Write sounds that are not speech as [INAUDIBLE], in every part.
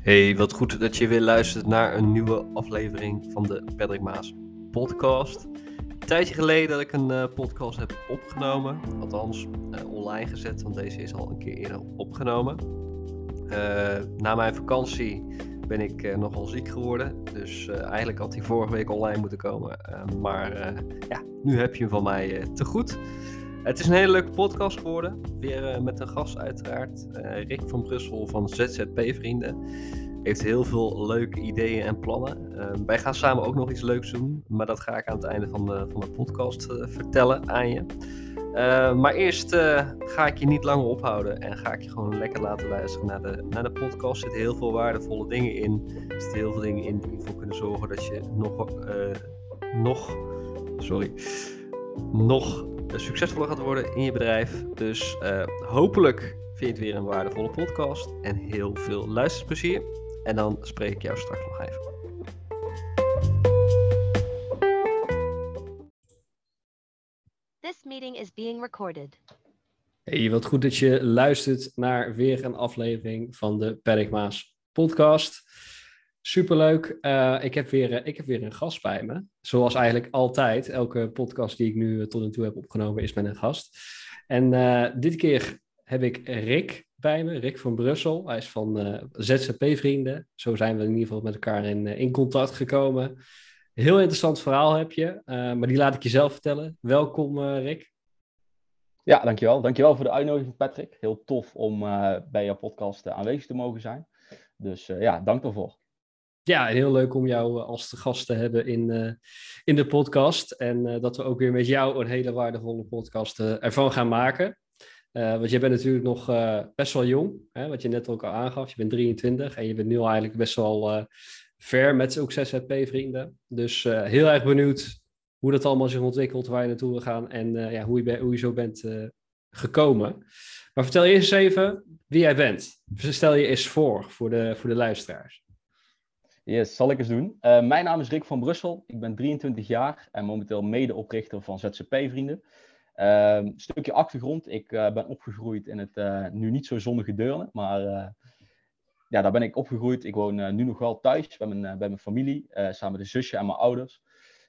Hey, wat goed dat je weer luistert naar een nieuwe aflevering van de Patrick Maas podcast. Een tijdje geleden dat ik een uh, podcast heb opgenomen, althans uh, online gezet, want deze is al een keer eerder opgenomen. Uh, na mijn vakantie ben ik nogal ziek geworden, dus eigenlijk had hij vorige week online moeten komen. maar ja, nu heb je hem van mij te goed. Het is een hele leuke podcast geworden. Weer uh, met een gast uiteraard. Uh, Rick van Brussel van ZZP Vrienden. Heeft heel veel leuke ideeën en plannen. Uh, wij gaan samen ook nog iets leuks doen. Maar dat ga ik aan het einde van de, van de podcast vertellen aan je. maar eerst ga ik je niet langer ophouden. En ga ik je gewoon lekker laten luisteren naar de, naar de podcast. Er zitten heel veel waardevolle dingen in. Er zitten heel veel dingen in die ervoor kunnen zorgen dat je nog... nog sorry. Nog succesvoller gaat worden in je bedrijf. Dus uh, hopelijk vind je het weer een waardevolle podcast en heel veel luisterplezier. En dan spreek ik jou straks nog even. This meeting is being recorded. Hey, wat goed dat je luistert naar weer een aflevering van de Paddock Maas podcast. Superleuk. Uh, ik, heb weer, uh, ik heb weer een gast bij me. Zoals eigenlijk altijd. Elke podcast die ik nu tot nu toe heb opgenomen is met een gast. En dit keer heb ik Rick bij me. Rick van Brussel. Hij is van ZZP-vrienden. Zo zijn we in ieder geval met elkaar in, in contact gekomen. Heel interessant verhaal heb je. maar die laat ik je zelf vertellen. Welkom Rick. Ja, dankjewel. Dankjewel voor de uitnodiging Patrick. Heel tof om bij jouw podcast aanwezig te mogen zijn. Dus ja, dank daarvoor. Ja, heel leuk om jou eh, als gast te hebben in, uh, in de podcast. En uh, dat we ook weer met jou een hele waardevolle podcast ervan gaan maken. want jij bent natuurlijk nog best wel jong, hè, wat je net ook al aangaf. Je bent 23 en je bent nu al eigenlijk best wel ver met ook ZZP-vrienden. Dus heel erg benieuwd hoe dat allemaal zich ontwikkelt, waar je naartoe wil gaan en ja, hoe, je hoe je zo bent gekomen. Maar vertel eerst eens even wie jij bent. Stel je eens voor, voor de, voor de luisteraars. Yes, zal ik eens doen. Uh, mijn naam is Rick van Brussel. Ik ben 23 jaar en momenteel medeoprichter van ZZP Vrienden. Een stukje achtergrond. Ik uh, ben opgegroeid in het uh, nu niet zo zonnige Deurne. Maar ja, daar ben ik opgegroeid. Ik woon nu nog wel thuis bij mijn, bij mijn familie. samen met een zusje en mijn ouders.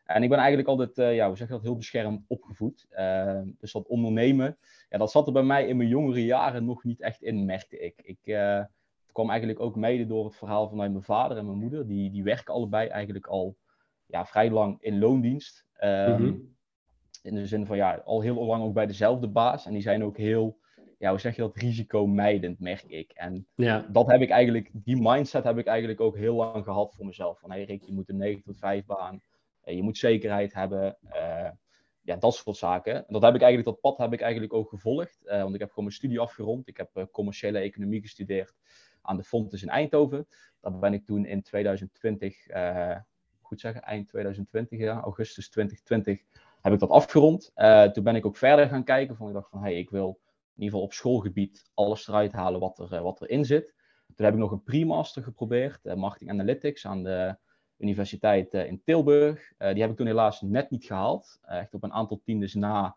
En ik ben eigenlijk altijd, ja, hoe zeg je dat, heel beschermd opgevoed. Ehm, dus dat ondernemen, ja, dat zat er bij mij in mijn jongere jaren nog niet echt in, merkte ik. Ik kwam eigenlijk ook mede door het verhaal vanuit mijn vader en mijn moeder. Die, die werken allebei eigenlijk al ja, vrij lang in loondienst. Um, In de zin van ja, al heel lang ook bij dezelfde baas. En die zijn ook heel, ja, hoe zeg je dat, risicomijdend, merk ik. En ja. dat heb ik eigenlijk, die mindset heb ik eigenlijk ook heel lang gehad voor mezelf. Van hé hey Rick, je moet een 9 tot 5 baan. Eh, je moet zekerheid hebben. Uh, ja, dat soort zaken. En dat heb ik eigenlijk, dat pad heb ik eigenlijk ook gevolgd. Uh, want ik heb gewoon mijn studie afgerond. Ik heb commerciële economie gestudeerd aan de Fontes in Eindhoven. Daar ben ik toen in 2020, uh, eh, goed zeggen, eind 2020, ja, augustus 2020, heb ik dat afgerond. Uh, toen ben ik ook verder gaan kijken. Van, ik dacht van, hey, ik wil in ieder geval op schoolgebied alles eruit halen wat, er, uh, wat erin zit. Toen heb ik nog een pre-master geprobeerd, Marketing Analytics, aan de Universiteit in Tilburg. die heb ik toen helaas net niet gehaald. echt op een aantal tiendes na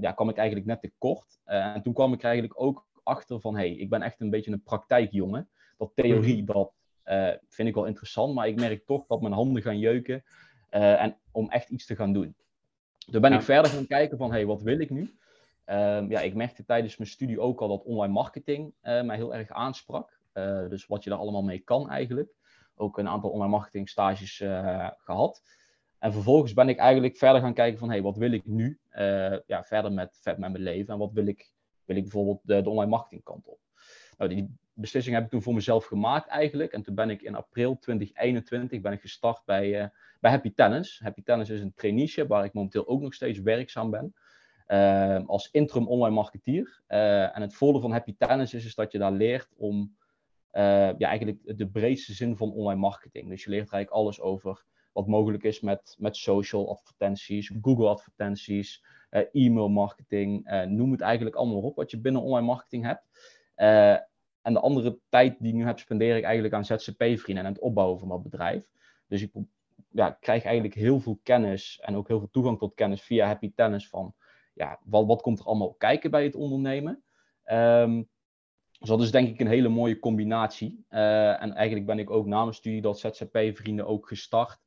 ja, kwam ik eigenlijk net te kort. en toen kwam ik eigenlijk ook achter van, hey, ik ben echt een beetje een praktijkjongen. Dat theorie, mhm. dat uh, vind ik wel interessant, maar ik merk toch dat mijn handen gaan jeuken uh, en om echt iets te gaan doen. Toen ben ik verder gaan kijken van, hey, wat wil ik nu? Uh, ja, ik merkte tijdens mijn studie ook al dat online marketing uh, mij heel erg aansprak. dus wat je daar allemaal mee kan eigenlijk. Ook een aantal online marketing stages gehad. En vervolgens ben ik eigenlijk verder gaan kijken van, hey, wat wil ik nu ja, verder met, met mijn leven en wat wil ik wil ik bijvoorbeeld de, de online marketingkant op. Nou, die beslissing heb ik toen voor mezelf gemaakt eigenlijk. En toen ben ik in april 2021 ben ik gestart bij, uh, bij Happy Tennis. Happy Tennis is een traineeship waar ik momenteel ook nog steeds werkzaam ben. Uh, als interim online marketeer. Uh, en het voordeel van Happy Tennis is, is dat je daar leert om ja, eigenlijk de breedste zin van online marketing. Dus je leert eigenlijk alles over wat mogelijk is met, met social advertenties, Google advertenties, e-mail marketing, uh, noem het eigenlijk allemaal op wat je binnen online marketing hebt. Uh, en de andere tijd die ik nu heb, spendeer ik eigenlijk aan ZZP-vrienden en het opbouwen van dat bedrijf. Dus ik ja, krijg eigenlijk heel veel kennis en ook heel veel toegang tot kennis via Happy Tennis van ja, wat, wat komt er allemaal kijken bij het ondernemen. Um, Dus dat is denk ik een hele mooie combinatie. en eigenlijk ben ik ook na mijn studie dat ZZP-vrienden ook gestart.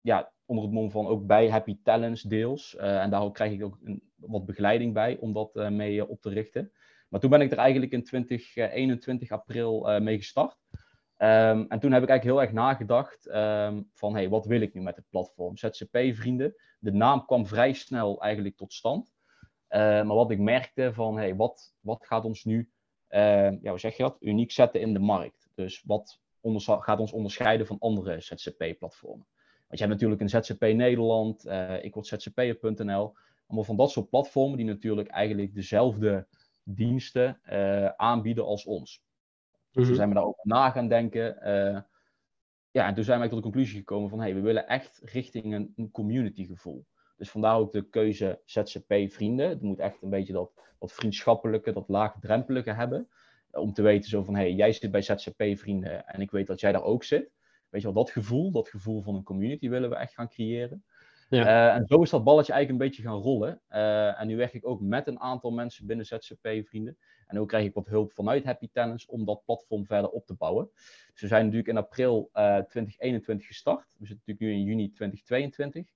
ja, onder het mom van ook bij Happy Talents deels. en daar krijg ik ook een, wat begeleiding bij om dat mee op te richten. Maar toen ben ik er eigenlijk in 2021 april mee gestart. Ehm, en toen heb ik eigenlijk heel erg nagedacht um, van, hey, wat wil ik nu met het platform? ZZP-vrienden. De naam kwam vrij snel eigenlijk tot stand. Ehm, maar wat ik merkte van, hey, wat, wat gaat ons nu, ja, hoe zeg je dat, uniek zetten in de markt? Dus wat gaat ons onderscheiden van andere ZZP-platformen? Want je hebt natuurlijk een ZZP Nederland, uh, ik word ZZP'er.nl. Allemaal van dat soort platformen die natuurlijk eigenlijk dezelfde diensten uh, aanbieden als ons. Dus mm zijn we daarover na gaan denken. Uh, ja, en toen zijn wij tot de conclusie gekomen van hey, we willen echt richting een, een community gevoel. Dus vandaar ook de keuze ZZP vrienden. Het moet echt een beetje dat, dat vriendschappelijke, dat laagdrempelige hebben. Om te weten zo van hey, jij zit bij ZZP vrienden en ik weet dat jij daar ook zit. Weet je wel, dat gevoel, dat gevoel van een community willen we echt gaan creëren. Ja. Uh, en zo is dat balletje eigenlijk een beetje gaan rollen. Uh, en nu werk ik ook met een aantal mensen binnen ZZP-vrienden. En ook krijg ik wat hulp vanuit Happy Tennis om dat platform verder op te bouwen. Dus we zijn natuurlijk in april uh, eh, 2021 gestart. We zitten natuurlijk nu in juni 2022.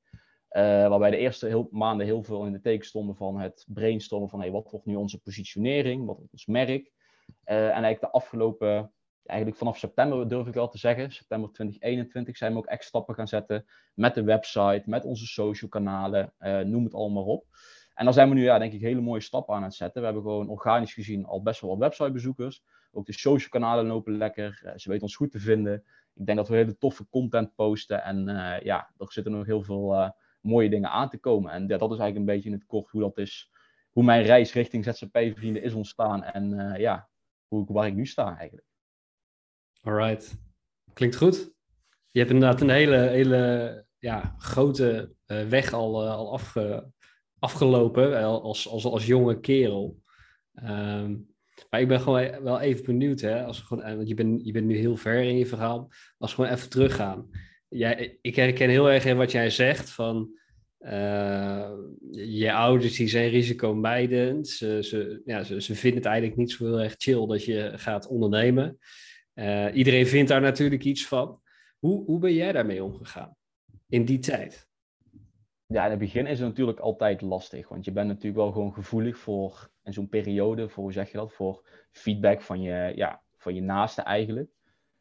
waarbij de eerste heel, maanden heel veel in de teken stonden van het brainstormen van hey, wat wordt nu onze positionering, wat wordt ons merk. en eigenlijk de afgelopen eigenlijk vanaf september durf ik wel te zeggen, september 2021, zijn we ook echt stappen gaan zetten met de website, met onze social kanalen, uh, noem het allemaal op. En dan zijn we nu, ja, denk ik, hele mooie stappen aan het zetten. We hebben gewoon organisch gezien al best wel wat websitebezoekers. Ook de social kanalen lopen lekker. Uh, ze weten ons goed te vinden. Ik denk dat we hele toffe content posten. En uh, ja, er zitten nog heel veel mooie dingen aan te komen. En dat is eigenlijk een beetje in het kort hoe dat is. Hoe mijn reis richting ZZP-vrienden is ontstaan. En ja, hoe, waar ik nu sta eigenlijk. Alright. Klinkt goed. Je hebt inderdaad een hele, hele ja, grote uh, weg al, uh, al afge, afgelopen als, als, als jonge kerel. Um, maar ik ben gewoon wel even benieuwd, hè, als gewoon, eh, want je bent, je bent nu heel ver in je verhaal. Als we gewoon even teruggaan. Jij, ik herken heel erg in wat jij zegt van je ouders die zijn risicomijdend. Ze, ze, ja, ze, ze vinden het eigenlijk niet zo heel erg chill dat je gaat ondernemen. Uh, iedereen vindt daar natuurlijk iets van. Hoe, hoe ben jij daarmee omgegaan in die tijd? Ja, in het begin is het natuurlijk altijd lastig. Want je bent natuurlijk wel gewoon gevoelig voor, in zo'n periode, voor hoe zeg je dat, voor feedback van je, ja, van je naaste eigenlijk.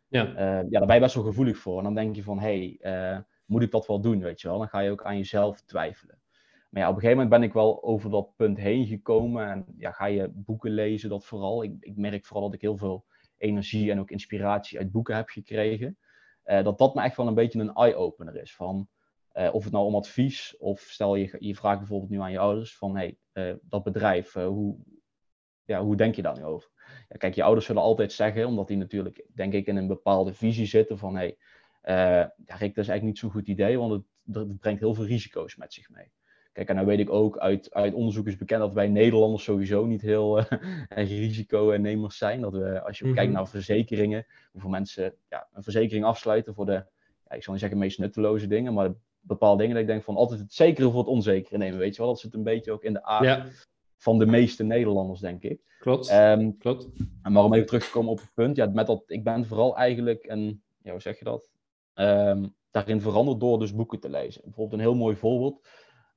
Ja. Uh, ja, daar ben je best wel gevoelig voor. En dan denk je van, hé, hey, uh, moet ik dat wel doen, weet je wel? Dan ga je ook aan jezelf twijfelen. Maar ja, op een gegeven moment ben ik wel over dat punt heen gekomen. En ja, ga je boeken lezen, dat vooral. Ik, ik merk vooral dat ik heel veel energie en ook inspiratie uit boeken heb gekregen. Uh, dat dat me echt wel een beetje een eye-opener is. Van, uh, of het nou om advies, of stel je, je vraagt bijvoorbeeld nu aan je ouders van hey, uh, dat bedrijf, hoe, ja, hoe denk je daar nu over? Ja, kijk, je ouders zullen altijd zeggen, omdat die natuurlijk, denk ik, in een bepaalde visie zitten van hey, ja, Rick, dat is eigenlijk niet zo'n goed idee, want het, het brengt heel veel risico's met zich mee. Kijk, en dan weet ik ook uit, uit onderzoek is bekend dat wij Nederlanders sowieso niet heel [LAUGHS] uh, risiconemers zijn. Dat we, als je kijkt mhm. naar verzekeringen, hoeveel mensen ja, een verzekering afsluiten voor de, ja, ik zal niet zeggen meest nutteloze dingen, maar bepaalde dingen dat ik denk van altijd het zekere voor het onzekere nemen, weet je wel. Dat zit een beetje ook in de aard van de meeste Nederlanders, denk ik. Klopt, um, klopt. En maar om even terug te komen op het punt, ja, met dat, ik ben vooral eigenlijk een, ja, hoe zeg je dat? Um, daarin veranderd door dus boeken te lezen. Bijvoorbeeld een heel mooi voorbeeld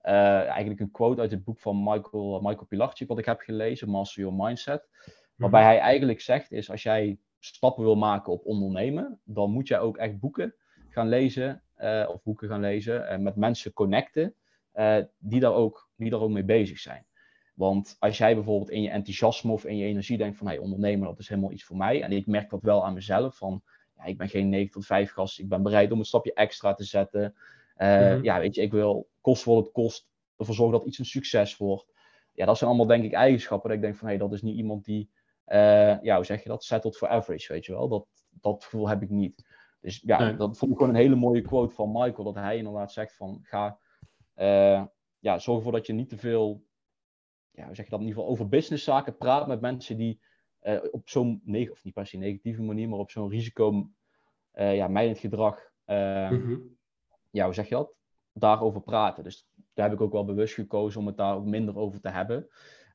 uh, eigenlijk een quote uit het boek van Michael, Michael Pilarczyk, wat ik heb gelezen, Master Your Mindset. Waarbij mhm. hij eigenlijk zegt is, als jij stappen wil maken op ondernemen, dan moet jij ook echt boeken gaan lezen, uh, of boeken gaan lezen, en met mensen connecten, die, daar ook, die daar ook mee bezig zijn. Want als jij bijvoorbeeld in je enthousiasme of in je energie denkt van, hey, ondernemen, dat is helemaal iets voor mij. En ik merk dat wel aan mezelf, van, ja, ik ben geen 9 tot 5 gast, ik ben bereid om een stapje extra te zetten. Uh, Ja, weet je, ik wil kost wat het kost, ervoor zorgen dat iets een succes wordt. Ja, dat zijn allemaal denk ik eigenschappen dat ik denk van, hé, hey, dat is niet iemand die, uh, ja, hoe zeg je dat, settled for average, weet je wel. Dat, dat gevoel heb ik niet. Dus ja, dat vond ik gewoon een hele mooie quote van Michael, dat hij inderdaad zegt van, ga, uh, ja, zorg ervoor dat je niet te veel, ja, hoe zeg je dat, in ieder geval over businesszaken praat met mensen die uh, op zo'n, of niet per se negatieve manier, maar op zo'n risico, ja, gedrag, mm ja, hoe zeg je dat? Daarover praten. Dus daar heb ik ook wel bewust gekozen om het daar ook minder over te hebben.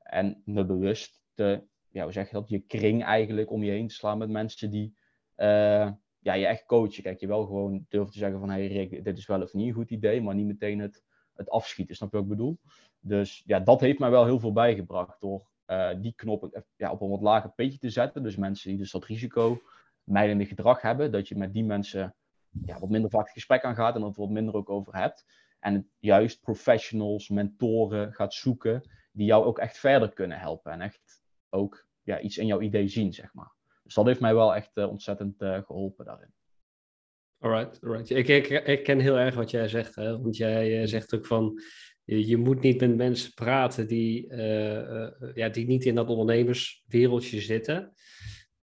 En me bewust te ja, hoe zeg je dat, je kring eigenlijk om je heen te slaan met mensen die uh, ja, je echt coachen. Kijk, je wel gewoon durft te zeggen van, hey Rick, dit is wel of niet een goed idee, maar niet meteen het, het afschieten, snap je wat ik bedoel? Dus ja, dat heeft mij wel heel veel bijgebracht door uh, die knop ja, op een wat lager peetje te zetten. Dus mensen die dus dat risico mijdende gedrag hebben, dat je met die mensen ja, wat minder vaak het gesprek aangaat en dat wat minder ook over hebt. En juist professionals, mentoren gaat zoeken die jou ook echt verder kunnen helpen en echt ook ja, iets in jouw idee zien, zeg maar. Dus dat heeft mij wel echt uh, ontzettend uh, geholpen daarin. Alright, alright. Ik, ik, ik ken heel erg wat jij zegt, hè? want jij uh, zegt ook van je, je, moet niet met mensen praten die, ja, die niet in dat ondernemerswereldje zitten.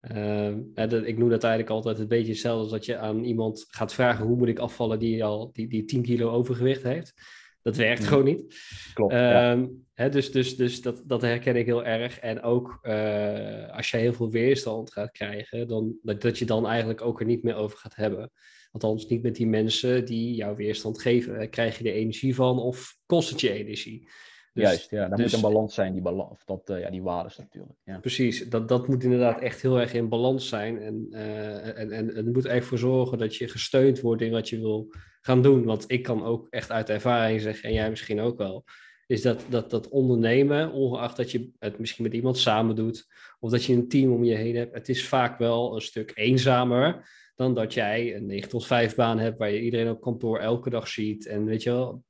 Uh, ik noem dat eigenlijk altijd een beetje hetzelfde als dat je aan iemand gaat vragen hoe moet ik afvallen die al die, die 10 kilo overgewicht heeft. Dat werkt gewoon niet. Klopt. Ja. Hè, dus dus, dus dat, dat herken ik heel erg. En ook uh, als je heel veel weerstand gaat krijgen, dan, dat, dat je dan eigenlijk ook er niet meer over gaat hebben. Althans, niet met die mensen die jouw weerstand geven. Krijg je er energie van of kost het je energie? Dus, Juist, ja, daar dus, moet een balans zijn, die, balans, of dat, uh, ja, die waardes natuurlijk. Ja. Precies, dat, dat moet inderdaad echt heel erg in balans zijn. En, uh, en, en het moet echt voor zorgen dat je gesteund wordt in wat je wil gaan doen. Want ik kan ook echt uit ervaring zeggen, en jij misschien ook wel, is dat, dat, dat ondernemen, ongeacht dat je het misschien met iemand samen doet, of dat je een team om je heen hebt, het is vaak wel een stuk eenzamer dan dat jij een 9 tot 5 baan hebt waar je iedereen op kantoor elke dag ziet. En weet je wel,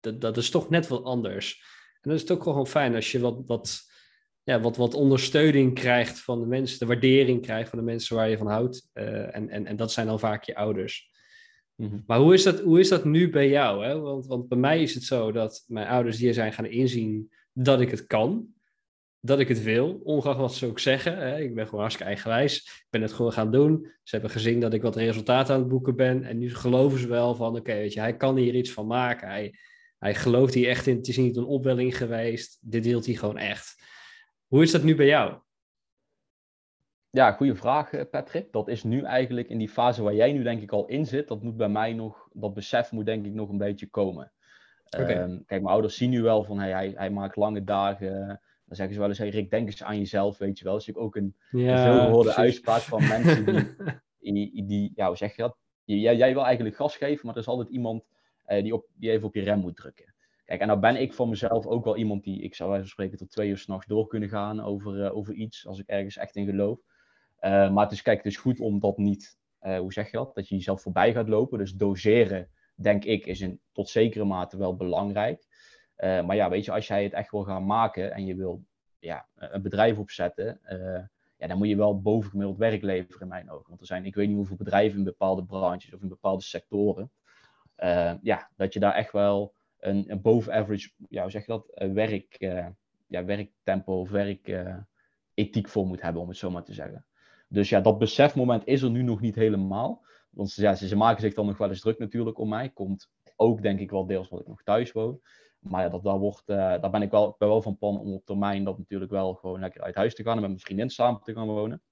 dat, dat is toch net wat anders. En dan is het ook gewoon fijn als je wat, wat, ja, wat, wat ondersteuning krijgt van de mensen, de waardering krijgt van de mensen waar je van houdt. Uh, en, en, en dat zijn dan vaak je ouders. Mm-hmm. Maar hoe is, dat, hoe is dat nu bij jou? Hè? Want, want bij mij is het zo dat mijn ouders hier zijn gaan inzien dat ik het kan. Dat ik het wil, ongeacht wat ze ook zeggen. Hè? Ik ben gewoon hartstikke eigenwijs. Ik ben het gewoon gaan doen. Ze hebben gezien dat ik wat resultaten aan het boeken ben. En nu geloven ze wel van, oké, weet je, hij kan hier iets van maken. Hij, hij gelooft hier echt in. Het is niet een opwelling geweest. Dit deelt hij gewoon echt. Hoe is dat nu bij jou? Ja, goede vraag, eh, Patrick. Dat is nu eigenlijk in die fase waar jij nu denk ik al in zit. Dat moet bij mij nog, dat besef moet denk ik nog een beetje komen. Okay. Um, ehm, kijk, mijn ouders zien nu wel van hey, hij, hij maakt lange dagen. Dan zeggen ze wel eens, hey Rick, denk eens aan jezelf, weet je wel. Dat is ook een, ja, een veelgehoorde uitspraak van mensen die, [LAUGHS] die, die, ja, hoe zeg je dat? Jij, jij wil eigenlijk gas geven, maar er is altijd iemand uh, die, even op je rem moet drukken. Kijk, en nou ben ik voor mezelf ook wel iemand die, ik zou even spreken, tot twee uur s'nachts door kunnen gaan over, uh, over iets, als ik ergens echt in geloof. Uh, maar het is, kijk, het is goed om dat niet, hoe zeg je dat, dat je jezelf voorbij gaat lopen. Dus doseren, denk ik, is in tot zekere mate wel belangrijk. maar ja, weet je, als jij het echt wil gaan maken en je wil ja, een bedrijf opzetten, ja, dan moet je wel bovengemiddeld werk leveren in mijn ogen. Want er zijn, ik weet niet hoeveel bedrijven in bepaalde branches of in bepaalde sectoren, uh, ja, dat je daar echt wel een, een boven average, ja, hoe zeg je dat, werk, uh, ja, werktempo of werkethiek voor moet hebben, om het zo maar te zeggen. Dus ja, dat besefmoment is er nu nog niet helemaal. Want ja, ze, maken zich dan nog wel eens druk natuurlijk om mij. Komt ook denk ik wel deels wat ik nog thuis woon. Maar ja, dat, daar, wordt, daar ben ik wel, ben wel van plan om op termijn dat natuurlijk wel gewoon lekker uit huis te gaan en met mijn vriendin samen te gaan wonen.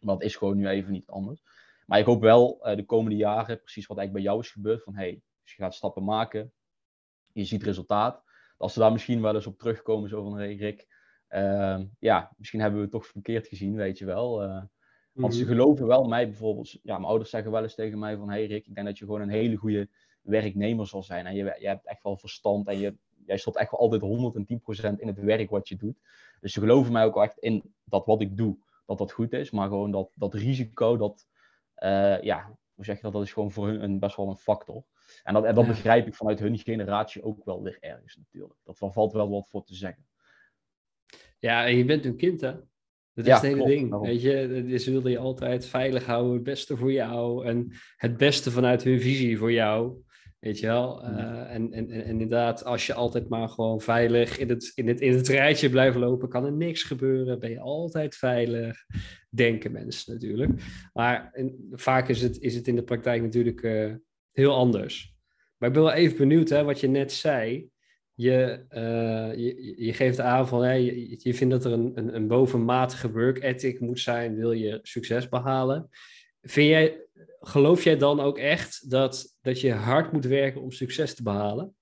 Maar dat is gewoon nu even niet anders. Maar ik hoop wel uh, de komende jaren, precies wat eigenlijk bij jou is gebeurd, van hey, als je gaat stappen maken, je ziet resultaat. Als ze daar misschien wel eens op terugkomen, zo van hey Rick, uh, ja, misschien hebben we het toch verkeerd gezien, weet je wel. Uh, want ze mhm. geloven wel mij bijvoorbeeld, ja, mijn ouders zeggen wel eens tegen mij van hey Rick, ik denk dat je gewoon een hele goede werknemer zal zijn. En je, je hebt echt wel verstand en je, jij stopt echt wel altijd 110% in het werk wat je doet. Dus ze geloven mij ook wel echt in dat wat ik doe, dat dat goed is. Maar gewoon dat, dat risico, dat, uh, ja, hoe zeg je dat? Dat is gewoon voor hun een, best wel een factor. En dat, en dat begrijp ik vanuit hun generatie ook wel weer ergens natuurlijk. Dat valt wel wat voor te zeggen. Ja, en je bent een kind, hè? Dat is ja, het hele klopt, ding. Weet je, ze wilden je altijd veilig houden, het beste voor jou en het beste vanuit hun visie voor jou. Weet je wel? Uh, en, en, en, inderdaad, als je altijd maar gewoon veilig in het, in, het, in het rijtje blijft lopen, kan er niks gebeuren. Ben je altijd veilig. Denken mensen natuurlijk. Maar vaak is het, is het in de praktijk natuurlijk uh, heel anders. Maar ik ben wel even benieuwd, hè, wat je net zei. Je, uh, je, je, geeft aan van, hè, je, je vindt dat er een, een, een bovenmatige work ethic moet zijn, wil je succes behalen. Vind jij, geloof jij dan ook echt dat, dat je hard moet werken om succes te behalen?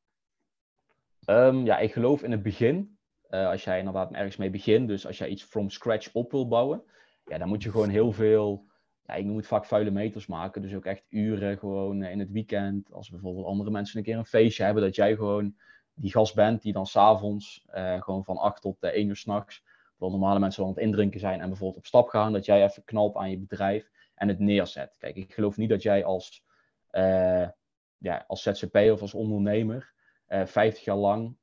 Um, ja, ik geloof in het begin Uh, als jij inderdaad ergens mee begint, dus als jij iets from scratch op wil bouwen, ja, dan moet je gewoon heel veel, ja, ik het vaak vuile meters maken. Dus ook echt uren gewoon in het weekend. Als bijvoorbeeld andere mensen een keer een feestje hebben, dat jij gewoon die gast bent die dan s'avonds uh, gewoon van 8 tot uh, 1 uur s'nachts, terwijl normale mensen aan het indrinken zijn en bijvoorbeeld op stap gaan, dat jij even knalt aan je bedrijf en het neerzet. Kijk, ik geloof niet dat jij als, uh, ja, als ZZP of als ondernemer 50 jaar lang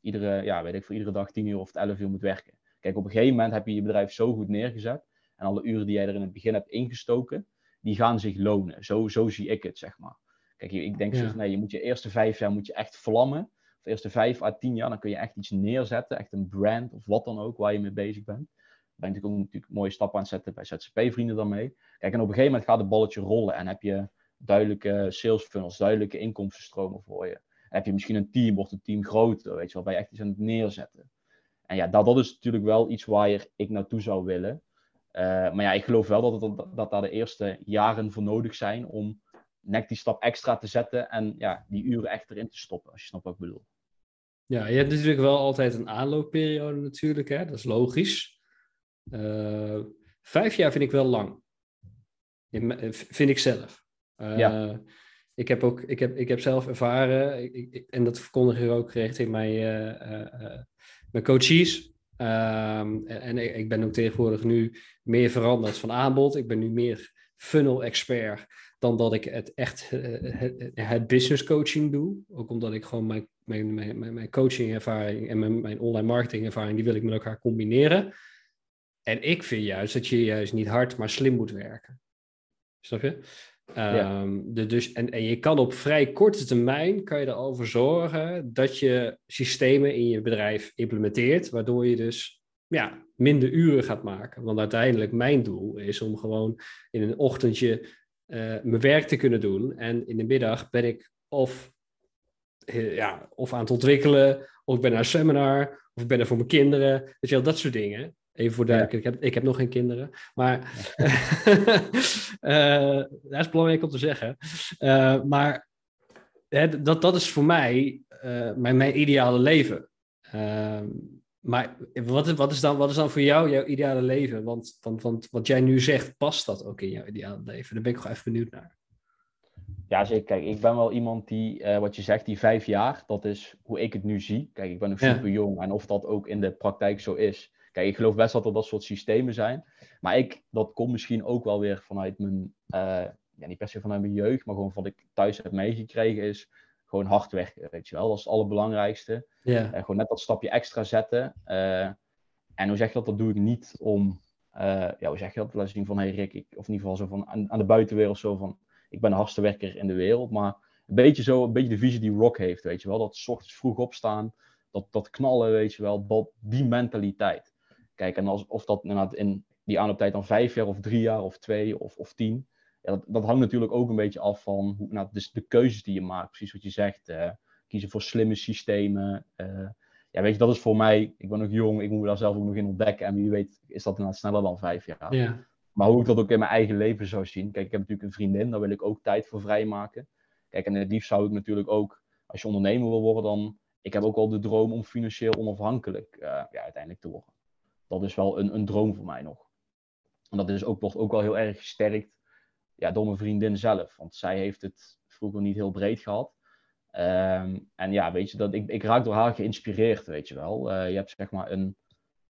iedere, ja, weet ik, voor iedere dag 10 uur of 11 uur moet werken. Kijk, op een gegeven moment heb je je bedrijf zo goed neergezet en alle uren die jij er in het begin hebt ingestoken, die gaan zich lonen. Zo, zo zie ik het, zeg maar. Kijk, ik denk ja. zo nee, je moet je eerste vijf jaar moet je echt vlammen de eerste vijf à tien jaar, dan kun je echt iets neerzetten, echt een brand of wat dan ook waar je mee bezig bent. Ben ik ook natuurlijk mooie stappen aan het zetten bij ZZP-vrienden dan mee. Kijk, en op een gegeven moment gaat het balletje rollen en heb je duidelijke sales funnels, duidelijke inkomstenstromen voor je. En heb je misschien een team, wordt het team groter, weet je wel, ben je echt iets aan het neerzetten. En ja, dat, dat is natuurlijk wel iets waar ik naartoe zou willen. Uh, maar ja, ik geloof wel dat, het, dat daar de eerste jaren voor nodig zijn om net die stap extra te zetten en ja, die uren echt erin te stoppen, als je snapt wat ik bedoel. Ja, je hebt natuurlijk wel altijd een aanloopperiode natuurlijk, hè? dat is logisch. Uh, vijf jaar vind ik wel lang. Vind ik zelf. Uh, ja. Ik heb, ook, ik, heb, ik heb zelf ervaren, ik, ik, en dat verkondig ik ook richting mijn, mijn coaches. Um, en ik ben ook tegenwoordig nu meer veranderd van aanbod. Ik ben nu meer funnel expert dan dat ik het echt het, het business coaching doe. Ook omdat ik gewoon mijn, mijn, mijn, mijn coaching ervaring en mijn, mijn online marketing ervaring, die wil ik met elkaar combineren. En ik vind juist dat je juist niet hard, maar slim moet werken. Snap je? Ja. Um, de, dus, en, en je kan op vrij korte termijn kan je erover zorgen dat je systemen in je bedrijf implementeert, waardoor je dus ja, minder uren gaat maken. Want uiteindelijk mijn doel is om gewoon in een ochtendje uh, mijn werk te kunnen doen. En in de middag ben ik of, ja, of aan het ontwikkelen, of ik ben naar een seminar, of ik ben er voor mijn kinderen. Weet je wel, dat soort dingen. Even voor duidelijkheid, ik, heb, ik heb nog geen kinderen. Maar uh, [LAUGHS] dat is belangrijk om te zeggen. Uh, maar hè, dat, dat is voor mij mijn, mijn ideale leven. Ehm, maar wat, wat, is dan, wat is dan voor jou jouw ideale leven? Want, want, want wat jij nu zegt, past dat ook in jouw ideale leven? Daar ben ik gewoon even benieuwd naar. Ja, zeker. Kijk, ik ben wel iemand die, uh, wat je zegt, die vijf jaar, dat is hoe ik het nu zie. Kijk, ik ben nog super jong en of dat ook in de praktijk zo is. Kijk, ik geloof best dat er dat soort systemen zijn. Maar ik, dat komt misschien ook wel weer vanuit mijn, uh, ja, niet per se vanuit mijn jeugd, maar gewoon wat ik thuis heb meegekregen is gewoon hard werken, weet je wel. Dat is het allerbelangrijkste. Yeah. gewoon net dat stapje extra zetten. Uh, en hoe zeg je dat? Dat doe ik niet om, uh, ja, hoe zeg je dat? Laten zien van, hey Rick, ik, of in ieder geval zo van, aan, aan, de buitenwereld zo van, ik ben de hardste werker in de wereld. Maar een beetje zo, een beetje de visie die Rock heeft, weet je wel. Dat s ochtends vroeg opstaan, dat, dat knallen, weet je wel. Dat, die mentaliteit. Kijk, en als, of dat inderdaad in die aanlooptijd dan vijf jaar of drie jaar of twee of, of tien ja, dat, dat, hangt natuurlijk ook een beetje af van hoe, nou, dus de keuzes die je maakt. Precies wat je zegt. Uh, kiezen voor slimme systemen. Uh, ja, weet je, dat is voor mij. Ik ben nog jong, ik moet daar zelf ook nog in ontdekken. En wie weet, is dat inderdaad sneller dan vijf jaar. Ja. Maar hoe ik dat ook in mijn eigen leven zou zien. Kijk, ik heb natuurlijk een vriendin, daar wil ik ook tijd voor vrijmaken. Kijk, en het liefst zou ik natuurlijk ook, als je ondernemer wil worden, dan. Ik heb ook wel de droom om financieel onafhankelijk uh, ja, uiteindelijk te worden. Dat is wel een, een droom voor mij nog. En dat is ook, wordt ook wel heel erg gesterkt ja, door mijn vriendin zelf. Want zij heeft het vroeger niet heel breed gehad. Ehm, en ja, weet je, dat, ik, ik raak door haar geïnspireerd, weet je wel. Uh, je hebt zeg maar een,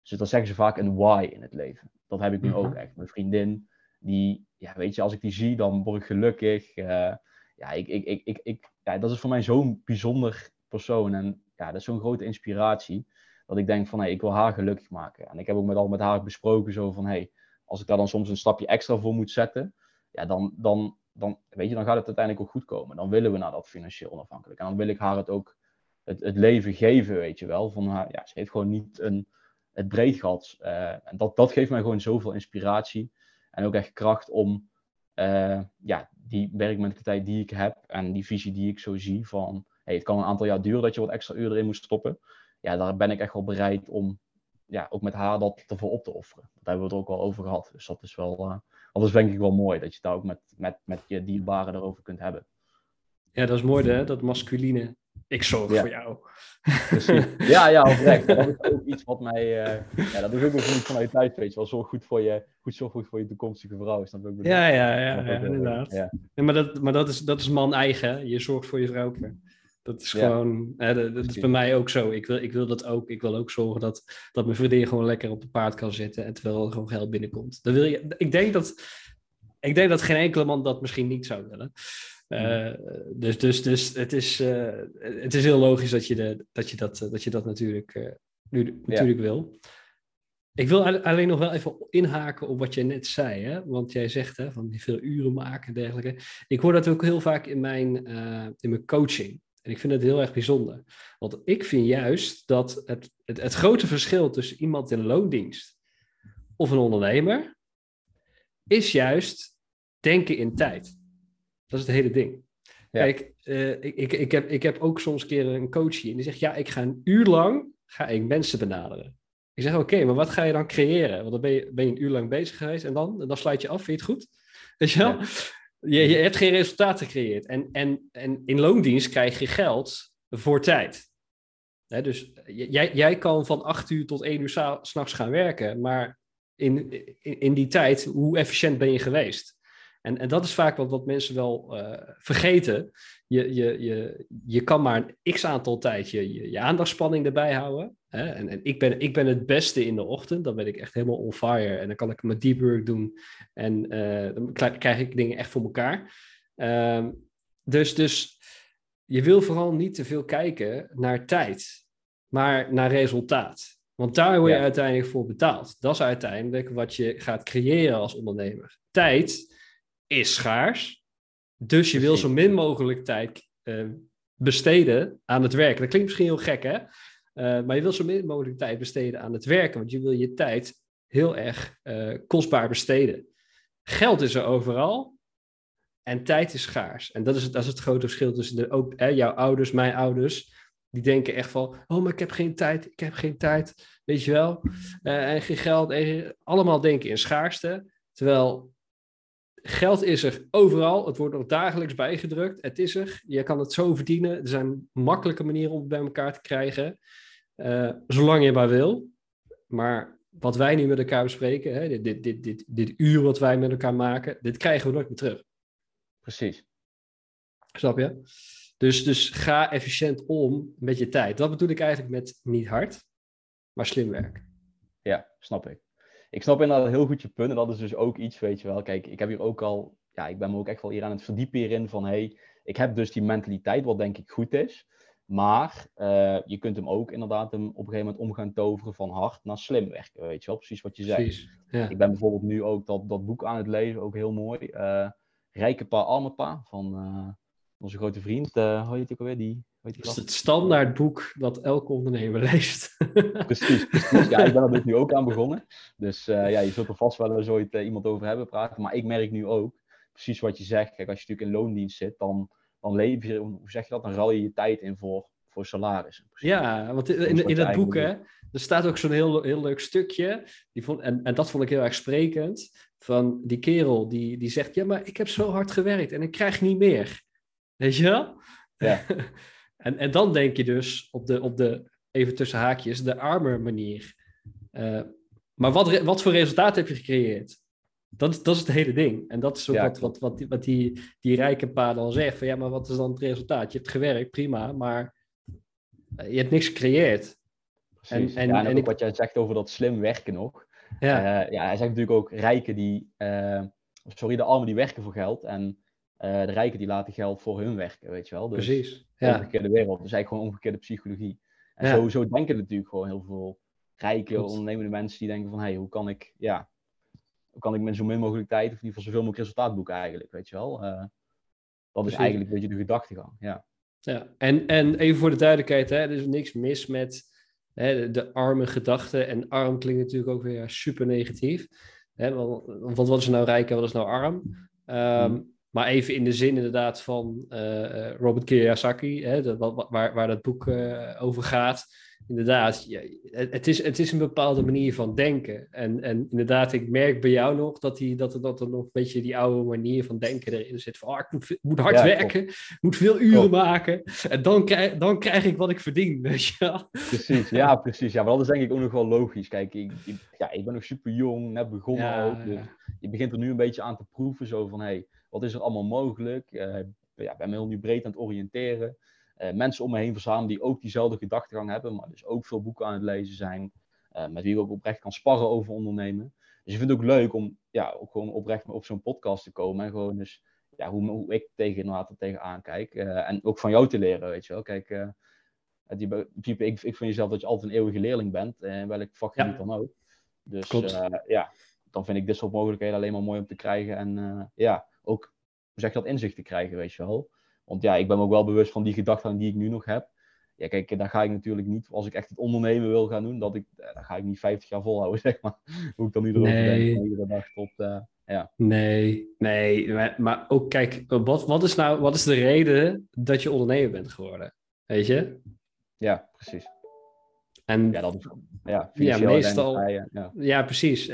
dus dat zeggen ze vaak, een why in het leven. Dat heb ik nu ook mhm. echt. Mijn vriendin, die, ja, weet je, als ik die zie, dan word ik gelukkig. Uh, ja, ik, ik, ik, ik, ik, ja, dat is voor mij zo'n bijzonder persoon. En ja, dat is zo'n grote inspiratie. Dat ik denk van, hey, ik wil haar gelukkig maken. En ik heb ook met al met haar besproken zo van, hey, als ik daar dan soms een stapje extra voor moet zetten, ja, dan, dan, dan, weet je, dan gaat het uiteindelijk ook goed komen. Dan willen we naar dat financieel onafhankelijk. En dan wil ik haar het ook het, het leven geven, weet je wel. Van haar, ja, ze heeft gewoon niet een, het breed gehad. Uh, en dat, dat geeft mij gewoon zoveel inspiratie. En ook echt kracht om uh, ja, die werkmentaliteit die ik heb en die visie die ik zo zie van hey, het kan een aantal jaar duren dat je wat extra uren erin moet stoppen. Ja, daar ben ik echt wel bereid om ja, ook met haar dat ervoor op te offeren. Daar hebben we het ook al over gehad. Dus dat is wel, uh, dat is denk ik wel mooi, dat je het daar ook met, met, met je dierbaren erover kunt hebben. Ja, dat is mooi hè, dat masculine. Ik zorg Ja. voor jou. Precies. [LAUGHS] Ja, ja, oprecht. Dat is ook iets wat mij... eh, ja, dat is ook wel vanuit thuis, weet je wel. Zorg goed voor je, goed zorg goed voor je toekomstige vrouw. Wat ik bedoel? Ja, ja, ja, Dat ja, ook wel, inderdaad. Ja. Maar dat, maar dat, is, dat is man eigen. Je zorgt voor je vrouwke. Dat is Ja. gewoon, hè, dat, dat is bij mij ook zo. Ik wil, ik wil dat ook. Ik wil ook zorgen dat, dat mijn vriendin gewoon lekker op de paard kan zitten. En terwijl er gewoon geld binnenkomt. Dan wil je, ik, denk dat, ik denk dat geen enkele man dat misschien niet zou willen. Eh, dus, dus, dus het, is, eh, het is heel logisch dat je, de, dat, je dat, eh, dat je dat natuurlijk, nu, natuurlijk wil. Ik wil alle- alleen nog wel even inhaken op wat je net zei. Hè? Want jij zegt hè, van die veel uren maken en dergelijke. Ik hoor dat ook heel vaak in mijn, in mijn coaching. En ik vind het heel erg bijzonder. Want ik vind juist dat het, het, het grote verschil tussen iemand in loondienst of een ondernemer is juist denken in tijd. Dat is het hele ding. Ja. Kijk, eh, ik, ik, ik, heb, ik heb ook soms een keer een coachie en die zegt, ja, ik ga een uur lang ga ik mensen benaderen. Ik zeg, oké, maar wat ga je dan creëren? Want dan ben je, ben je een uur lang bezig geweest en dan, en dan sluit je af, vind je het goed? Weet je wel? Je, hebt geen resultaat gecreëerd. En, en, en in loondienst krijg je geld voor tijd. Dus jij, jij kan van acht uur tot één uur sa- s'nachts gaan werken, maar in, in, in die tijd, hoe efficiënt ben je geweest? En, en dat is vaak wat, wat mensen wel eh, vergeten. Je, je, je, je kan maar een x aantal tijd je, je, je aandachtspanning erbij houden. Hè? En, en ik, ben, ik ben het beste in de ochtend. Dan ben ik echt helemaal on fire. En dan kan ik mijn deep work doen. En eh, dan kri- krijg ik dingen echt voor elkaar. Ehm, dus, dus je wil vooral niet te veel kijken naar tijd, maar naar resultaat. Want daar word je Ja. uiteindelijk voor betaald. Dat is uiteindelijk wat je gaat creëren als ondernemer. Tijd is schaars. Dus je wil zo min mogelijk tijd eh, besteden aan het werken. Dat klinkt misschien heel gek, hè? Eh, maar je wil zo min mogelijk tijd besteden aan het werken. Want je wil je tijd heel erg eh, kostbaar besteden. Geld is er overal. En tijd is schaars. En dat is, het- dat is het grote verschil tussen de, ook hè, jouw ouders, mijn ouders. Die denken echt van, oh, maar ik heb geen tijd, ik heb geen tijd, weet je wel. En geen geld, en, allemaal denken in schaarste. Terwijl geld is er overal, het wordt nog dagelijks bijgedrukt, het is er. Je kan het zo verdienen, er zijn makkelijke manieren om het bij elkaar te krijgen. eh, zolang je maar wil. Maar wat wij nu met elkaar bespreken, hè, dit, dit, dit, dit, dit uur wat wij met elkaar maken, dit krijgen we nooit meer terug. Precies. Snap je? Dus, dus ga efficiënt om met je tijd. Dat bedoel ik eigenlijk met niet hard, maar slim werken. Ja, snap ik. Ik snap inderdaad heel goed je punt. En dat is dus ook iets, weet je wel. Kijk, ik heb hier ook al, ja, ik ben me ook echt wel hier aan het verdiepen hierin van, hey, ik heb dus die mentaliteit, wat denk ik goed is. Maar eh, je kunt hem ook inderdaad hem op een gegeven moment om gaan toveren van hard naar slim werken, weet je wel. Precies wat je zei. Precies. Ja. Ik ben bijvoorbeeld nu ook dat, dat boek aan het lezen, ook heel mooi. eh Rijke Pa, Arme Pa, van eh, onze grote vriend, hoe heet ook alweer? Die Dat is gast? het standaardboek dat elke ondernemer [LAUGHS] leest. Precies, precies. Ja, ik ben er dus nu ook aan begonnen. Dus eh, ja, je zult er vast wel eens ooit eh, iemand over hebben praten. Maar ik merk nu ook, precies wat je zegt. Kijk, als je natuurlijk in loondienst zit, dan, dan leef je, hoe zeg je dat? Dan ruil je je tijd in voor, voor salaris. Ja, want in, is in, dat boek hè, er staat ook zo'n heel, heel leuk stukje. Die vond, en, en dat vond ik heel erg sprekend. Van die kerel die, die zegt: Ja, maar ik heb zo hard gewerkt en ik krijg niet meer. Weet je wel? Ja. [LAUGHS] en, en dan denk je dus op de, op de, even tussen haakjes, de armer manier. Eh, maar wat, wat voor resultaat heb je gecreëerd? Dat, is- dat is het hele ding. En dat is ook Ja, wat, wat, wat, die, wat die, die rijke pa dan zegt. Van ja, maar wat is dan het resultaat? Je hebt gewerkt, prima, maar eh, je hebt niks gecreëerd. Precies. en- en- ja, en, en ik- wat jij zegt over dat slim werken nog. Ja, Eh, ja, hij zegt natuurlijk ook rijken die, eh, sorry, de armen die werken voor geld. En de rijken die laten geld voor hun werken, weet je wel. Dus precies. Ja, omgekeerde wereld. Dus eigenlijk gewoon omgekeerde psychologie. En Ja. zo, zo denken natuurlijk gewoon heel veel rijke, Klopt. ondernemende mensen die denken van, hé, hey, hoe kan ik, ja, hoe kan ik met zo min mogelijk tijd, of in ieder geval zoveel mogelijk resultaat boeken eigenlijk, weet je wel. Eh, dat is eigenlijk een beetje de gedachtegang, ja. ja. En, en even voor de duidelijkheid, hè, er is niks mis met hè, de, de arme gedachte. En arm klinkt natuurlijk ook weer super negatief. Hè, want, want wat is nou rijk en wat is nou arm? Hmm. Maar even in de zin inderdaad van uh, Robert Kiyosaki, hè, wat, waar, waar dat boek uh, over gaat. Inderdaad, ja, het, is, het is een bepaalde manier van denken. En, en inderdaad, ik merk bij jou nog dat, die, dat, er, dat er nog een beetje die oude manier van denken erin zit. Van, oh, ik moet, moet hard ja, werken, moet veel uren maken. En dan krijg, dan krijg ik wat ik verdien, [LAUGHS] weet je wel. Precies, ja, precies. Ja, maar dat is denk ik ook nog wel logisch. Kijk, ik, ik ja, ik ben nog super jong, net begonnen ja, ook. Dus je begint er nu een beetje aan te proeven, zo van, hey, wat is er allemaal mogelijk? Uh, ja, ben me heel nu breed aan het oriënteren. Uh, mensen om me heen verzamelen die ook diezelfde gedachtegang hebben, maar dus ook veel boeken aan het lezen zijn. Uh, met wie ik ook oprecht kan sparren over ondernemen. Dus ik vind het ook leuk om ja, ook gewoon oprecht op zo'n podcast te komen. En gewoon dus ja, hoe, hoe ik tegen inderdaad er tegenaan kijk. en ook van jou te leren, weet je wel. Kijk, die, ik, ik vind jezelf dat je altijd een eeuwige leerling bent. En welk vak je ja. dan ook. Dus ja, dan vind ik dit soort mogelijkheden alleen maar mooi om te krijgen. En ja, ook, hoe zeg je dat, inzicht te krijgen, weet je wel. Want ja, ik ben me ook wel bewust van die gedachten die ik nu nog heb. Ja, kijk, daar ga ik natuurlijk niet, als ik echt het ondernemen wil gaan doen, dat ik, eh, dan ga ik niet 50 jaar volhouden, [LAUGHS] zeg maar. Hoe ik dan erover nee. denk, iedere dag tot, uh, ja. Nee, nee, maar, maar, ook kijk, wat, wat is nou, wat is de reden dat je ondernemer bent geworden? Weet je? Ja, precies. En ja, dat, ja, ja meestal. ja. ja. precies.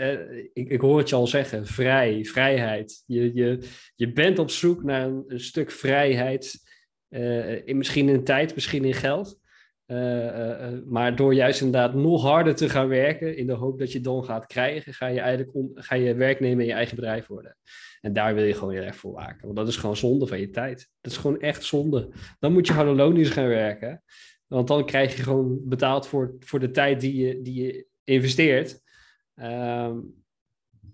Ik, ik hoor het je al zeggen: vrij, vrijheid. Je, je, je bent op zoek naar een, een stuk vrijheid. Uh, in, misschien in tijd, misschien in geld. Uh, uh, maar door juist inderdaad nog harder te gaan werken, in de hoop dat je dan gaat krijgen, ga je eigenlijk om, ga je werknemer in je eigen bedrijf worden. En daar wil je gewoon heel erg voor waken. Want dat is gewoon zonde van je tijd. Dat is gewoon echt zonde. Dan moet je gewoon loondienst gaan werken. Want dan krijg je gewoon betaald voor, voor de tijd die je, die je investeert. Ehm,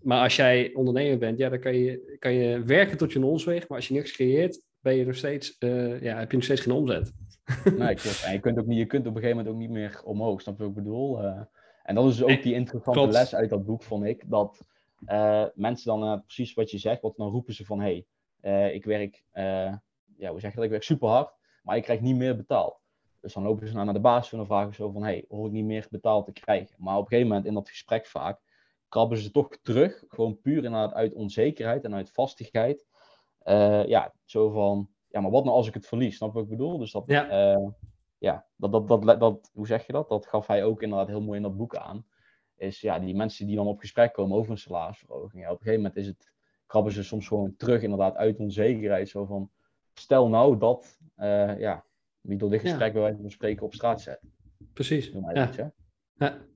maar als jij ondernemer bent, ja, dan kan je, kan je werken tot je weegt. Maar als je niks creëert, ben je nog steeds, uh, ja, heb je nog steeds geen omzet. [LAUGHS] [LAUGHS] Nee, klopt. En je kunt, ook niet, je kunt op een gegeven moment ook niet meer omhoog, snap je wat ik bedoel? Uh, en dat is dus ook die interessante les uit dat boek, vond ik. Dat uh, mensen dan precies wat je zegt, wat dan roepen ze van... hé, hey, ik werk, ja, hoe zeg je dat? Ik werk super hard, maar ik krijg niet meer betaald. Dus dan lopen ze naar de baas en dan vragen ze zo van, hey, hoor ik niet meer betaald te krijgen? Maar op een gegeven moment in dat gesprek vaak krabben ze toch terug, gewoon puur inderdaad uit onzekerheid en uit vastigheid. Uh, ja, zo van, ja, maar wat nou als ik het verlies? Snap je wat ik bedoel? Dus dat, ja, uh, ja dat, dat, dat, dat, hoe zeg je dat? Dat gaf hij ook inderdaad heel mooi in dat boek aan. Is ja, die mensen die dan op gesprek komen over een salarisverhoging, ja, op een gegeven moment is het, krabben ze soms gewoon terug inderdaad uit onzekerheid. Zo van, stel nou dat, uh, ja, wie door dit gesprek bij wijze van spreken op straat zet. Precies. Ja. ja.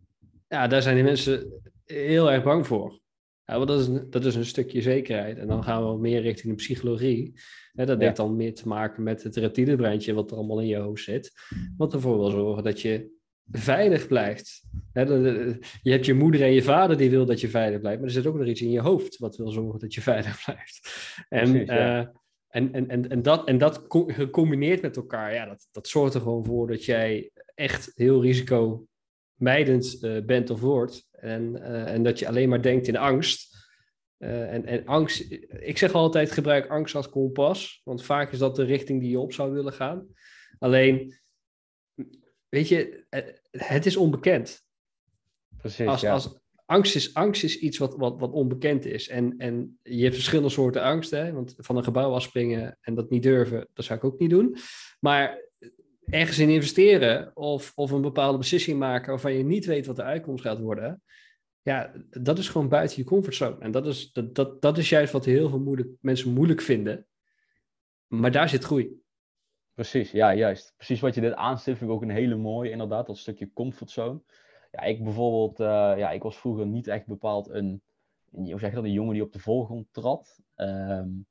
ja, daar zijn die mensen heel erg bang voor. Ja, want dat is, een, dat is een stukje zekerheid. En dan gaan we meer richting de psychologie. dat heeft dan meer te maken met het reptiele breintje wat er allemaal in je hoofd zit. Wat ervoor wil zorgen dat je veilig blijft. je hebt je moeder en je vader die wil dat je veilig blijft. Maar er zit ook nog iets in je hoofd wat wil zorgen dat je [LAUGHS] veilig blijft. En Precies, ja. Eh, en, en, en, en, dat, en dat gecombineerd met elkaar, ja, dat, dat zorgt er gewoon voor dat jij echt heel risicomijdend uh, bent of wordt. En, uh, en dat je alleen maar denkt in angst. Uh, en, en angst, ik zeg altijd gebruik angst als kompas, want vaak is dat de richting die je op zou willen gaan. Alleen, weet je, het is onbekend. Precies, als, ja. als, angst is, angst is iets wat, wat, wat onbekend is. En, en je hebt verschillende soorten angst. Hè? Want van een gebouw afspringen en dat niet durven, dat zou ik ook niet doen. Maar ergens in investeren of, of een bepaalde beslissing maken waarvan je niet weet wat de uitkomst gaat worden. Ja, dat is gewoon buiten je comfortzone. En dat is, dat, dat, dat is juist wat heel veel moeilijk, mensen moeilijk vinden. Maar daar zit groei. Precies, ja, juist. Precies wat je dit aanstipt vind ik ook een hele mooie, inderdaad, dat stukje comfortzone. Ja, ik bijvoorbeeld, uh, ja, ik was vroeger niet echt bepaald een, hoe zeg je dat, een jongen die op de voorgrond trad. Um,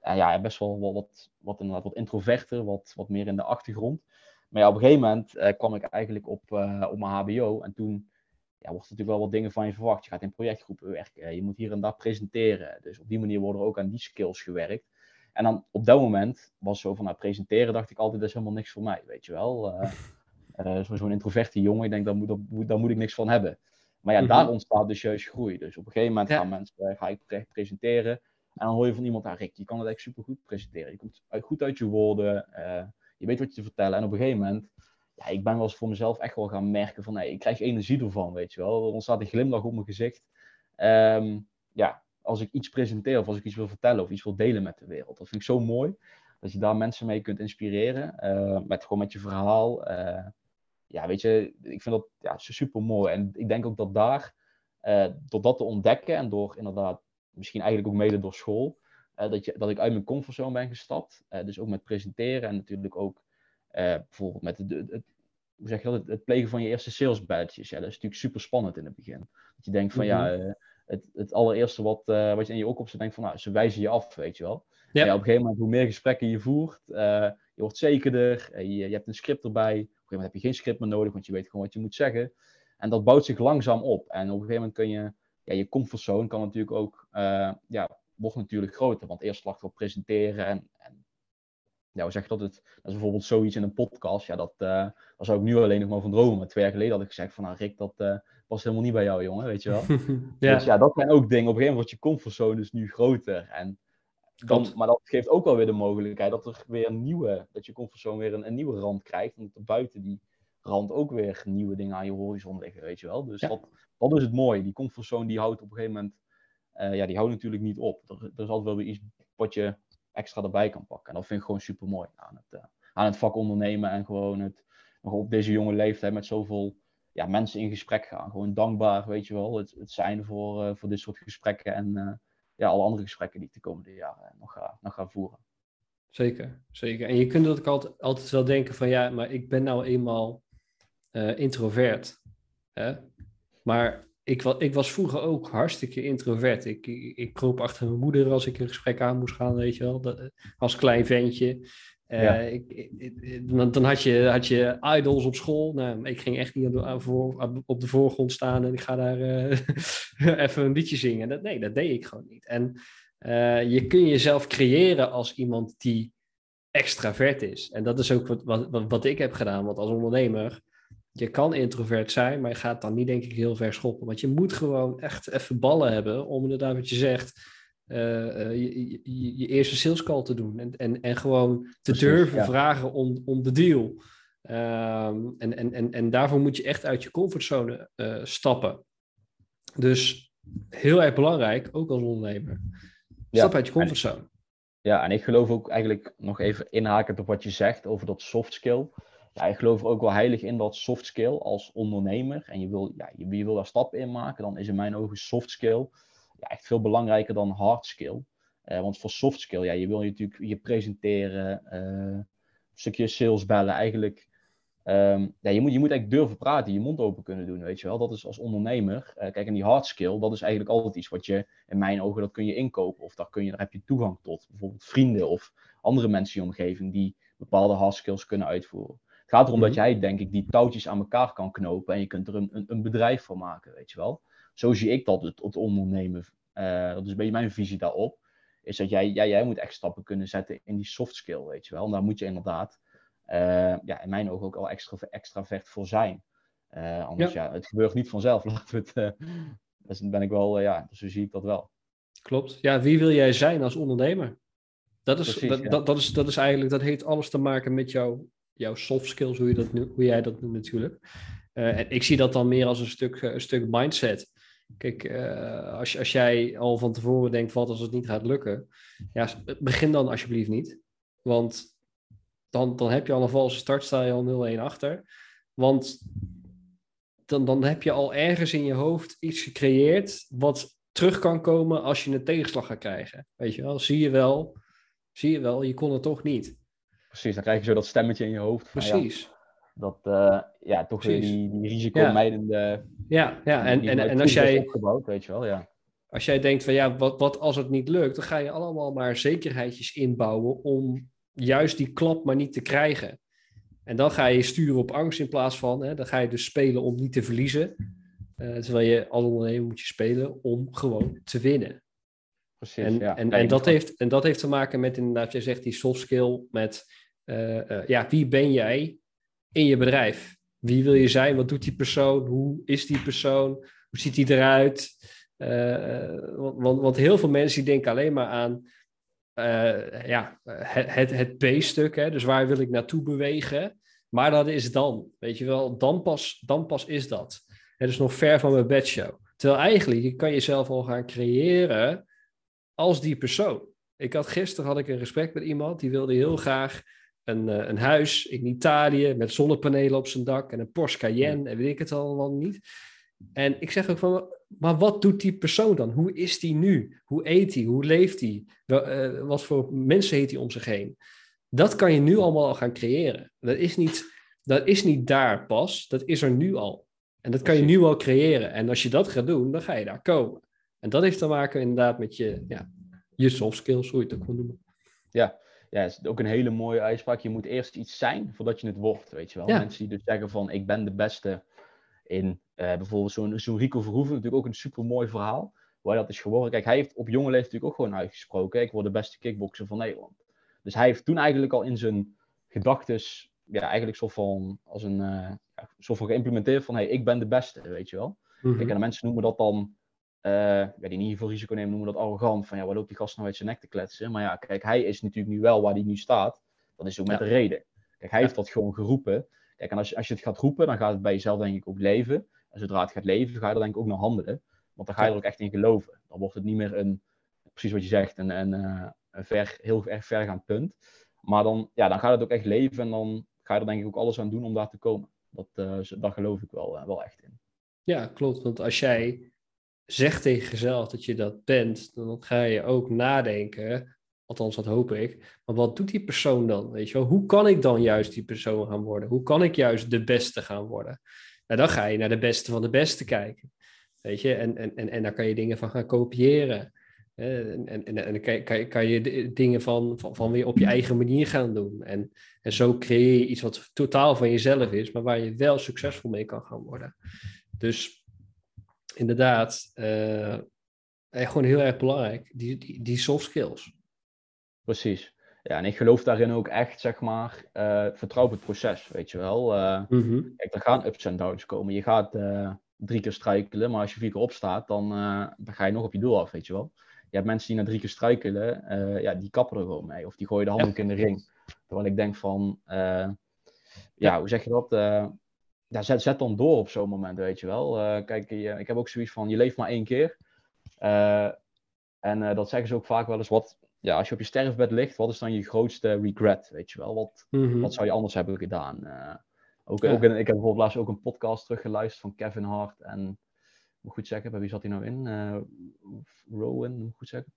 ja, best wel wat, wat, inderdaad, wat introverter, wat, wat meer in de achtergrond. Maar ja, op een gegeven moment uh, kwam ik eigenlijk op, uh, op mijn HBO. En toen ja, wordt natuurlijk wel wat dingen van je verwacht. Je gaat in projectgroepen werken, je moet hier en daar presenteren. Dus op die manier worden er ook aan die skills gewerkt. En dan op dat moment was zo van, nou, presenteren dacht ik altijd, dat is helemaal niks voor mij, weet je wel. Uh, [LAUGHS] uh, Zo'n introverte jongen, ik denk, daar moet, daar moet ik niks van hebben. Maar ja, mm -hmm. daar ontstaat dus juist groei. Dus op een gegeven moment ja. gaan mensen, uh, ga ik presenteren. En dan hoor je van iemand, ah, Rick, je kan het echt super goed presenteren. Je komt goed uit je woorden, uh, je weet wat je te vertellen. En op een gegeven moment, ja, ik ben wel eens voor mezelf echt wel gaan merken van, hey, ik krijg energie ervan, weet je wel. Er ontstaat een glimlach op mijn gezicht. Um, ja, als ik iets presenteer of als ik iets wil vertellen of iets wil delen met de wereld. Dat vind ik zo mooi. Dat je daar mensen mee kunt inspireren. Uh, met, gewoon met je verhaal. Uh, ja, weet je, ik vind dat ja, super mooi. En ik denk ook dat daar, uh, door dat te ontdekken en door inderdaad, misschien eigenlijk ook mede door school, dat, je, dat ik uit mijn comfortzone ben gestapt. dus ook met presenteren en natuurlijk ook bijvoorbeeld met het, het, hoe zeg je dat, het, het, plegen van je eerste sales badges. Ja, dat is natuurlijk super spannend in het begin. Dat je denkt van ja, mhm. het, het allereerste wat, wat je in je ook op zit, denkt van nou, ze wijzen je af, weet je wel. Ja. op een gegeven moment, hoe meer gesprekken je voert, je wordt zekerder, je, je, hebt een script erbij. Op een gegeven moment heb je geen script meer nodig, want je weet gewoon wat je moet zeggen. En dat bouwt zich langzaam op. En op een gegeven moment kun je, ja, je comfortzone kan natuurlijk ook, uh, ja, wordt natuurlijk groter. Want eerst lag op presenteren en, en ja, hoe zeg je dat? Het, dat is bijvoorbeeld zoiets in een podcast. Ja, dat, daar zou ik nu alleen nog maar van dromen. Maar twee jaar geleden had ik gezegd van, nou Rick, dat was helemaal niet bij jou, jongen, weet je wel. [LAUGHS] ja. Dus ja, dat zijn ook dingen. Op een gegeven moment wordt je comfortzone dus nu groter. En dan, maar dat geeft ook wel weer de mogelijkheid dat er weer een nieuwe, dat je comfortzone weer een, een nieuwe rand krijgt. En dat er buiten die rand ook weer nieuwe dingen aan je horizon liggen, weet je wel. Dus dat, dat is het mooie. Die comfortzone die houdt op een gegeven moment, uh, ja, die houdt natuurlijk niet op. Er, er, is altijd wel weer iets wat je extra erbij kan pakken. En dat vind ik gewoon super mooi aan het, uh, aan het vak ondernemen en gewoon het, nog op deze jonge leeftijd met zoveel ja, mensen in gesprek gaan. Gewoon dankbaar, weet je wel, het, het zijn voor, uh, voor dit soort gesprekken en ja, alle andere gesprekken die ik de komende jaren nog ga, nog voeren. Zeker, zeker. En je kunt ook altijd, altijd wel denken van ja, maar ik ben nou eenmaal uh, introvert. Hè? Maar ik, ik was vroeger ook hartstikke introvert. Ik, ik, kroop achter mijn moeder als ik een gesprek aan moest gaan, weet je wel. Dat, als klein ventje. Uh, ik, dan, had, je, had je idols op school. Nou, ik ging echt niet op de voorgrond staan en ik ga daar uh, [LAUGHS] even een liedje zingen. Dat, nee, dat deed ik gewoon niet. En uh, je kun jezelf creëren als iemand die extravert is. En dat is ook wat, wat, wat ik heb gedaan. Want als ondernemer, je kan introvert zijn, maar je gaat dan niet denk ik heel ver schoppen. Want je moet gewoon echt even ballen hebben om inderdaad wat je zegt uh, je, je, je, eerste sales call te doen. En, en, en gewoon te durven vragen om, om de deal. Um, en, en, en, en daarvoor moet je echt uit je comfortzone uh, stappen. Dus heel erg belangrijk, ook als ondernemer. Stap ja, uit je comfortzone. Ja, en ik geloof ook eigenlijk nog even inhakend op wat je zegt over dat soft skill. Ja, ik geloof er ook wel heilig in dat soft skill als ondernemer. En je wil, ja, je, je wil daar stappen in maken, dan is in mijn ogen soft skill ja, echt veel belangrijker dan hard skill. Uh, want voor soft skill, ja, je wil je natuurlijk je presenteren, uh, een stukje sales bellen, eigenlijk. Um, ja, je, moet, je moet eigenlijk durven praten, je mond open kunnen doen, weet je wel. Dat is als ondernemer. Uh, kijk, en die hard skill, dat is eigenlijk altijd iets wat je, in mijn ogen, dat kun je inkopen. Of daar, kun je, daar heb je toegang tot. Bijvoorbeeld vrienden of andere mensen in je omgeving die bepaalde hard skills kunnen uitvoeren. Het gaat erom dat mhm. jij, denk ik, die touwtjes aan elkaar kan knopen en je kunt er een, een, een bedrijf van maken, weet je wel zo zie ik dat, het, het ondernemen. Uh, dat is een beetje mijn visie daarop. Is dat jij, jij, jij moet echt stappen kunnen zetten in die soft skill, weet je wel. En daar moet je inderdaad, uh, ja, in mijn ogen ook al extra, extravert voor zijn. Uh, anders, ja. het gebeurt niet vanzelf. [LAUGHS] Laten we het, dus ben ik wel, ja, zo zie ik dat wel. Klopt. Ja, wie wil jij zijn als ondernemer? Dat is, Precies, dat, ja. dat, dat, is, dat is eigenlijk, dat heeft alles te maken met jouw, jouw soft skills, hoe, je dat, hoe jij dat noemt natuurlijk. en ik zie dat dan meer als een stuk, een stuk mindset. Kijk, uh, als, als jij al van tevoren denkt, wat als het niet gaat lukken? Ja, begin dan alsjeblieft niet. Want dan, dan heb je al een valse start, sta je al 0-1 achter. Want dan, dan heb je al ergens in je hoofd iets gecreëerd wat terug kan komen als je een tegenslag gaat krijgen. Weet je wel, zie je wel, zie je wel, je kon het toch niet. Precies, dan krijg je zo dat stemmetje in je hoofd. Precies dat uh, ja, toch weer die, die risicomijdende. Ja, ja. en, en, en als jij. Opgebouwd, weet je wel, ja. Als jij denkt van ja, wat, wat als het niet lukt, dan ga je allemaal maar zekerheidjes inbouwen om juist die klap maar niet te krijgen. En dan ga je sturen op angst in plaats van, hè, dan ga je dus spelen om niet te verliezen. Uh, terwijl je als ondernemer moet je spelen om gewoon te winnen. Precies, en, ja. en, en, dat heeft, en dat heeft te maken met inderdaad, jij zegt die soft skill, met uh, uh, ja, wie ben jij in je bedrijf. Wie wil je zijn? Wat doet die persoon? Hoe is die persoon? Hoe ziet die eruit? Uh, want, want, heel veel mensen die denken alleen maar aan uh, ja, het, het, het B-stuk. Dus waar wil ik naartoe bewegen? Maar dat is dan, weet je wel, dan pas, dan pas is dat. Het is nog ver van mijn bedshow. Terwijl eigenlijk, je kan jezelf al gaan creëren als die persoon. Ik had gisteren had ik een gesprek met iemand die wilde heel graag een, eh, een huis in Italië met zonnepanelen op zijn dak en een Porsche Cayenne en weet ik het allemaal niet. En ik zeg ook van, maar wat doet die persoon dan? Hoe is die nu? Hoe eet hij? Hoe leeft hij? Uh, wat voor mensen heeft hij om zich heen? Dat kan je nu allemaal al gaan creëren. Dat is niet, dat is niet daar pas, dat is er nu al. En dat kan je nu al creëren. En als je dat gaat doen, dan ga je daar komen. En dat heeft te maken inderdaad met je, ja, je soft skills, hoe je het ook wil noemen. Ja, ja, is ook een hele mooie uitspraak. Je moet eerst iets zijn voordat je het wordt, weet je wel. Mensen die dus zeggen van, ik ben de beste in uh, bijvoorbeeld zo'n zo Rico Verhoeven, natuurlijk ook een super mooi verhaal, waar dat is geworden. Kijk, hij heeft op jonge leeftijd natuurlijk ook gewoon uitgesproken, ik word de beste kickboxer van Nederland. Dus hij heeft toen eigenlijk al in zijn gedachtes, ja, eigenlijk soort van, als een, uh, soort van geïmplementeerd van, hey, ik ben de beste, weet je wel. Mm Kijk, en de mensen noemen dat dan uh, ja, die niet veel risico nemen, noemen dat arrogant. Van ja, waar loopt die gast nou uit zijn nek te kletsen? Maar ja, kijk, hij is natuurlijk nu wel waar hij nu staat. Dat is ook met ja. een reden. Kijk, hij heeft dat gewoon geroepen. Kijk, en als je, als je het gaat roepen, dan gaat het bij jezelf denk ik ook leven. En zodra het gaat leven, ga je er denk ik ook naar handelen. Want dan ga je er ook echt in geloven. Dan wordt het niet meer een, precies wat je zegt, een, een, uh, een ver, heel erg vergaand punt. Maar dan, ja, dan gaat het ook echt leven en dan ga je er denk ik ook alles aan doen om daar te komen. Dat, uh, daar geloof ik wel, uh, wel echt in. Ja, klopt. Want als jij zegt tegen jezelf dat je dat bent, dan ga je ook nadenken, althans dat hoop ik, maar wat doet die persoon dan? Weet je wel? Hoe kan ik dan juist die persoon gaan worden? Hoe kan ik juist de beste gaan worden? Nou, dan ga je naar de beste van de beste kijken. Weet je, en, en, en, en daar kan je dingen van gaan kopiëren. En, en, en, en dan kan, kan, kan je dingen van, van, van weer op je eigen manier gaan doen. En, en zo creëer je iets wat totaal van jezelf is, maar waar je wel succesvol mee kan gaan worden. Dus inderdaad, uh, gewoon heel erg belangrijk, die, die, die soft skills. Precies. Ja, en ik geloof daarin ook echt, zeg maar, uh, vertrouw op het proces, weet je wel. Uh, mm -hmm. Kijk, er gaan ups en downs komen. Je gaat drie keer struikelen, maar als je vier keer opstaat, dan, dan ga je nog op je doel af, weet je wel. Je hebt mensen die na drie keer struikelen, ja, die kappen er gewoon mee. Of die gooien de handdoek in de ring. Terwijl ik denk van, ja, ja, hoe zeg je dat? Ja, zet, zet dan door op zo'n moment, weet je wel. Uh, kijk, je, ik heb ook zoiets van, je leeft maar één keer. Uh, en uh, dat zeggen ze ook vaak wel eens, wat, ja, als je op je sterfbed ligt, wat is dan je grootste regret, weet je wel? Wat, mm -hmm. wat zou je anders hebben gedaan? ook, ja. ook in, ik heb bijvoorbeeld laatst ook een podcast teruggeluisterd van Kevin Hart en, moet goed zeggen, bij wie zat hij nou in? Rowan, moet goed zeggen,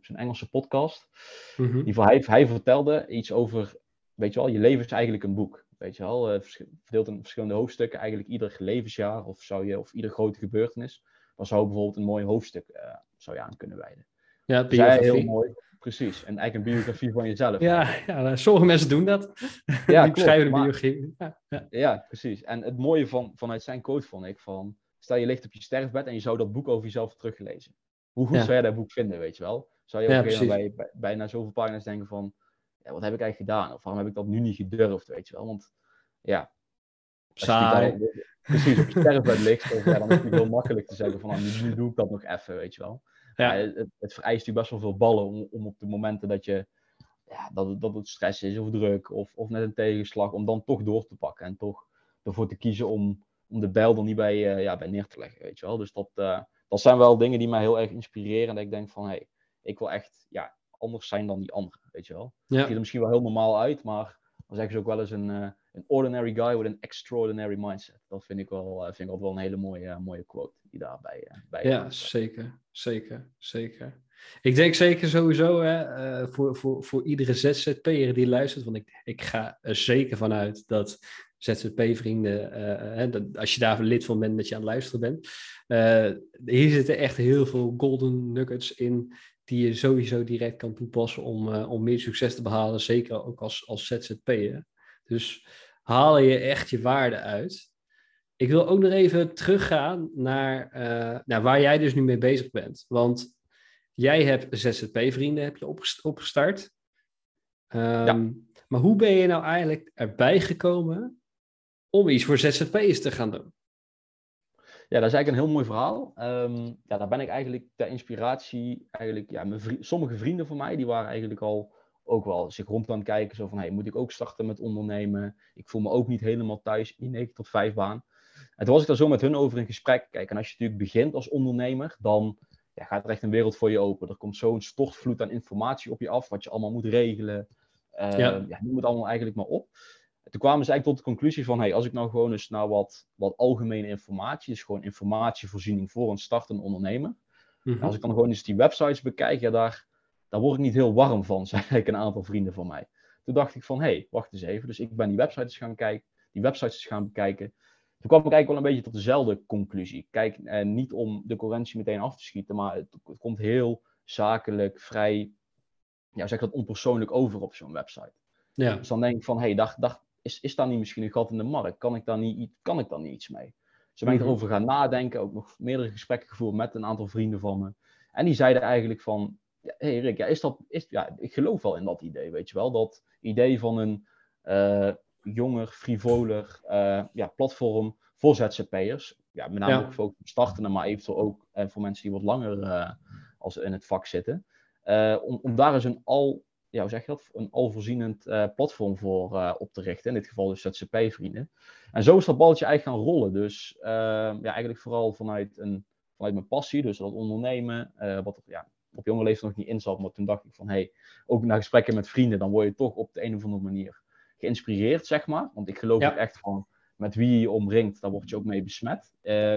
zijn Engelse podcast. Mm -hmm. Die, hij, hij vertelde iets over, weet je wel, je leven is eigenlijk een boek. Weet je wel, uh, verdeeld in verschillende hoofdstukken, eigenlijk ieder levensjaar of, zou je, of ieder grote gebeurtenis. Dan zou bijvoorbeeld een mooi hoofdstuk uh, zou je aan kunnen wijden. Ja, biografie. heel mooi. Precies, en eigenlijk een biografie van jezelf. Ja, ja sommige mensen doen dat. Ja, [LAUGHS] Die beschrijven een biografie. Ja, ja. ja, precies. En het mooie van, vanuit zijn quote vond ik van... Stel je ligt op je sterfbed en je zou dat boek over jezelf teruglezen. Hoe goed zou jij dat boek vinden, weet je wel? Zou je op een gegeven moment bij, bijna zoveel pagina's denken van ja, wat heb ik eigenlijk gedaan? Of waarom heb ik dat nu niet gedurfd, weet je wel? Want ja, Saai. precies op je sterfbed ligt, of, ja, dan is het heel makkelijk te zeggen van nou, nu, nu, doe ik dat nog even, weet je wel. Ja. ja het, het, vereist natuurlijk best wel veel ballen om, om op de momenten dat je ja, dat, dat het stress is of druk of, of net een tegenslag, om dan toch door te pakken en toch ervoor te kiezen om, om de bijl er niet bij, uh, ja, bij neer te leggen, weet je wel. Dus dat, uh, dat zijn wel dingen die mij heel erg inspireren en dat ik denk van, hé, hey, ik wil echt ja, anders zijn dan die anderen, weet je wel. Ja. Het ziet er misschien wel heel normaal uit, maar dan zeggen ze ook wel eens een, uh, een ordinary guy with an extraordinary mindset. Dat vind ik wel, uh, vind ik altijd wel een hele mooie, mooie quote die daarbij bij Ja, zeker, zeker, zeker. Ik denk zeker sowieso hè, voor, voor, voor iedere ZZP'er die luistert, want ik, ik ga er zeker vanuit dat ZZP-vrienden, als je daar lid van bent, dat je aan het luisteren bent. hier zitten echt heel veel golden nuggets in die je sowieso direct kan toepassen om, uh, om meer succes te behalen, zeker ook als, als ZZP'er. Dus haal je echt je waarde uit. Ik wil ook nog even teruggaan naar, uh, naar waar jij dus nu mee bezig bent. Want jij hebt ZZP-vrienden heb je opgestart. Um, ja. Maar hoe ben je nou eigenlijk erbij gekomen om iets voor ZZP'ers te gaan doen? Ja, dat is eigenlijk een heel mooi verhaal. Um, ja, daar ben ik eigenlijk de inspiratie, eigenlijk, ja, mijn vri sommige vrienden van mij, die waren eigenlijk al ook wel zich rond aan het kijken. Zo van, hey, moet ik ook starten met ondernemen? Ik voel me ook niet helemaal thuis in die 9 tot 5 baan. En toen was ik daar zo met hun over in gesprek. Kijk, en als je natuurlijk begint als ondernemer, dan ja, gaat er echt een wereld voor je open. Er komt zo'n stortvloed aan informatie op je af, wat je allemaal moet regelen. Uh, ja. ja, noem het allemaal eigenlijk maar op. Toen kwamen ze eigenlijk tot de conclusie van, hey, als ik nou gewoon eens naar wat, wat algemene informatie, dus gewoon informatievoorziening voor een startende ondernemer. Mhm. Als ik dan gewoon eens die websites bekijk, ja, daar, daar word ik niet heel warm van, [LAUGHS] zei een aantal vrienden van mij. Toen dacht ik van, hé, hey, wacht eens even. Dus ik ben die websites gaan kijken, die websites gaan bekijken. Toen kwam ik eigenlijk wel een beetje tot dezelfde conclusie. Kijk, eh, niet om de concurrentie meteen af te schieten, maar het, het komt heel zakelijk, vrij, ja, zeg dat onpersoonlijk over op zo'n website. Ja. Dus dan denk ik van, hé, hey, dacht, dacht, is, is daar niet misschien een gat in de markt? Kan ik daar niet, kan ik daar niet iets mee? Dus ben ik erover gaan nadenken, ook nog meerdere gesprekken gevoerd met een aantal vrienden van me. En die zeiden eigenlijk van, ja, hey Rick, ja, is dat, is, ja, ik geloof wel in dat idee, weet je wel. Dat idee van een uh, jonger, frivoler uh, ja, platform voor ZZP'ers. Ja, met name ook voor startende, maar eventueel ook uh, voor mensen die wat langer als in het vak zitten. om, om daar eens een al ja, hoe zeg je dat, een alvoorzienend uh, platform voor uh, op te richten. In dit geval dus ZZP-vrienden. En zo is dat balletje eigenlijk gaan rollen. Dus uh, ja, eigenlijk vooral vanuit, een, vanuit mijn passie, dus dat ondernemen, wat ja, op jonge leeftijd nog niet in zat. Maar toen dacht ik van, hé, hey, ook na gesprekken met vrienden, dan word je toch op de een of andere manier geïnspireerd, zeg maar. Want ik geloof ook echt van, met wie je je omringt, daar word je ook mee besmet.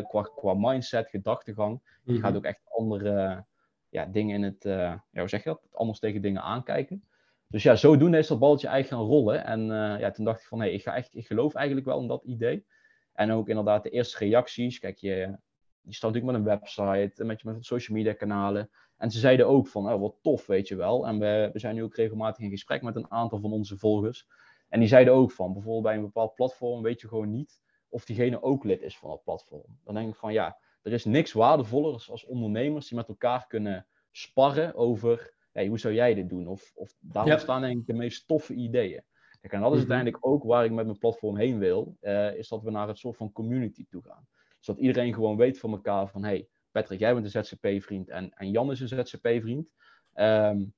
qua, qua mindset, gedachtegang. Je gaat mhm. ook echt andere ja, dingen in het, uh, ja, hoe zeg je dat? Anders tegen dingen aankijken. Dus ja, zodoende is dat balletje eigenlijk gaan rollen. En uh, ja, toen dacht ik van, hé, ik, ga echt, ik geloof eigenlijk wel in dat idee. En ook inderdaad de eerste reacties. Kijk, je, je staat natuurlijk met een website, met, met social media kanalen. En ze zeiden ook van, oh, wat tof, weet je wel. En we, we zijn nu ook regelmatig in gesprek met een aantal van onze volgers. En die zeiden ook van, bijvoorbeeld bij een bepaald platform weet je gewoon niet of diegene ook lid is van dat platform. Dan denk ik van, ja, er is niks waardevollers als ondernemers die met elkaar kunnen sparren over hey, hoe zou jij dit doen? Of, of daar ontstaan denk ik de meest toffe ideeën. Kijk, en dat is mhm. uiteindelijk ook waar ik met mijn platform heen wil, uh, is dat we naar het soort van community toe gaan. Zodat iedereen gewoon weet van elkaar van, hey, Patrick, jij bent een ZZP-vriend en, en Jan is een ZZP-vriend. Um,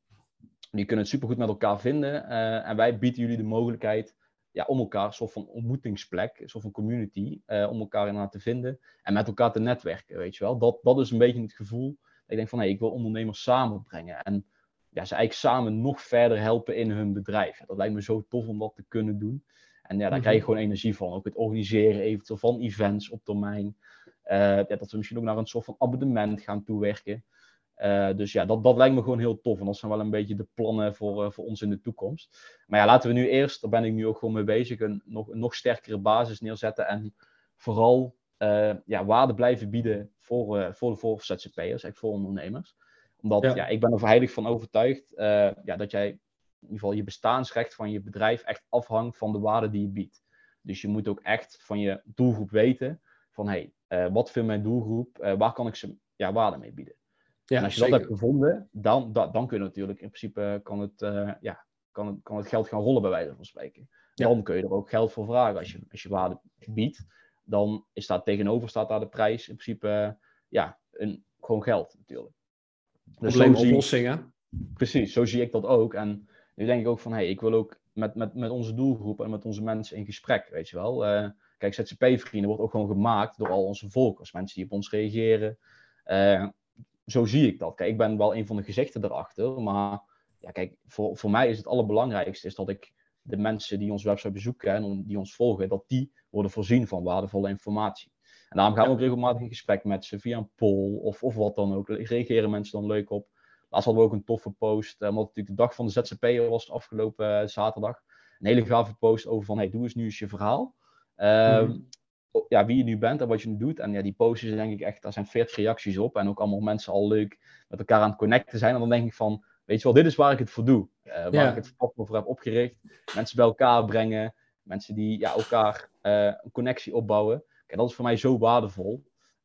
die kunnen het supergoed met elkaar vinden. Uh, en wij bieden jullie de mogelijkheid ja, om elkaar, een soort van ontmoetingsplek, een soort van community, uh, om elkaar inderdaad te vinden en met elkaar te netwerken, weet je wel. Dat, dat is een beetje het gevoel. Ik denk van, hé, hey, ik wil ondernemers samenbrengen en ja, ze eigenlijk samen nog verder helpen in hun bedrijf. Dat lijkt me zo tof om dat te kunnen doen. En ja, daar krijg je mhm. gewoon energie van. Ook het organiseren eventueel van events op termijn. Uh, ja, dat we misschien ook naar een soort van abonnement gaan toewerken. Uh, dus ja, dat, dat lijkt me gewoon heel tof. En dat zijn wel een beetje de plannen voor, uh, voor ons in de toekomst. Maar ja, laten we nu eerst, daar ben ik nu ook gewoon mee bezig, een nog, een nog sterkere basis neerzetten. En vooral ja, waarde blijven bieden voor, voor, voor ZZP'ers, voor ondernemers. Omdat ja. ik ben er heilig van overtuigd ja, dat jij in ieder geval je bestaansrecht van je bedrijf echt afhangt van de waarde die je biedt. Dus je moet ook echt van je doelgroep weten van hé, hey, wat vindt mijn doelgroep, waar kan ik ze ja, waarde mee bieden. Ja, en als je dat hebt gevonden, dan, dan, dan kun je natuurlijk in principe kan het, uh, ja, kan, het, kan het geld gaan rollen bij wijze van spreken. Dan kun je er ook geld voor vragen. Als je, als je waarde biedt, dan is daar tegenover staat daar de prijs in principe uh, ja, een, gewoon geld natuurlijk. Dus Alleen oplossingen. Precies, zo zie ik dat ook. En nu denk ik ook van, hé, hey, ik wil ook met, met, met onze doelgroep en met onze mensen in gesprek, weet je wel. Uh, kijk, ZZP-vrienden wordt ook gewoon gemaakt door al onze volkers. Mensen die op ons reageren. Uh, zo zie ik dat. Kijk, ik ben wel een van de gezichten erachter, maar ja, kijk, voor, voor mij is het allerbelangrijkste is dat ik de mensen die ons website bezoeken en die ons volgen, dat die worden voorzien van waardevolle informatie. En daarom gaan we ook regelmatig in gesprek met ze via een poll of, of wat dan ook. Reageren mensen dan leuk op. Laatst hadden we ook een toffe post, uh, omdat het natuurlijk de dag van de ZZP'er was afgelopen uh, zaterdag. Een hele gave post over van, hey, doe eens nu eens je verhaal. Mm ja, wie je nu bent en wat je nu doet. En ja, die postjes denk ik echt, daar zijn 40 reacties op. En ook allemaal mensen al leuk met elkaar aan het connecten zijn. En dan denk ik van, weet je wel, dit is waar ik het voor doe. Uh, waar ik het voor heb opgericht. Mensen bij elkaar brengen. Mensen die ja, elkaar uh, een connectie opbouwen. Kijk, dat is voor mij zo waardevol.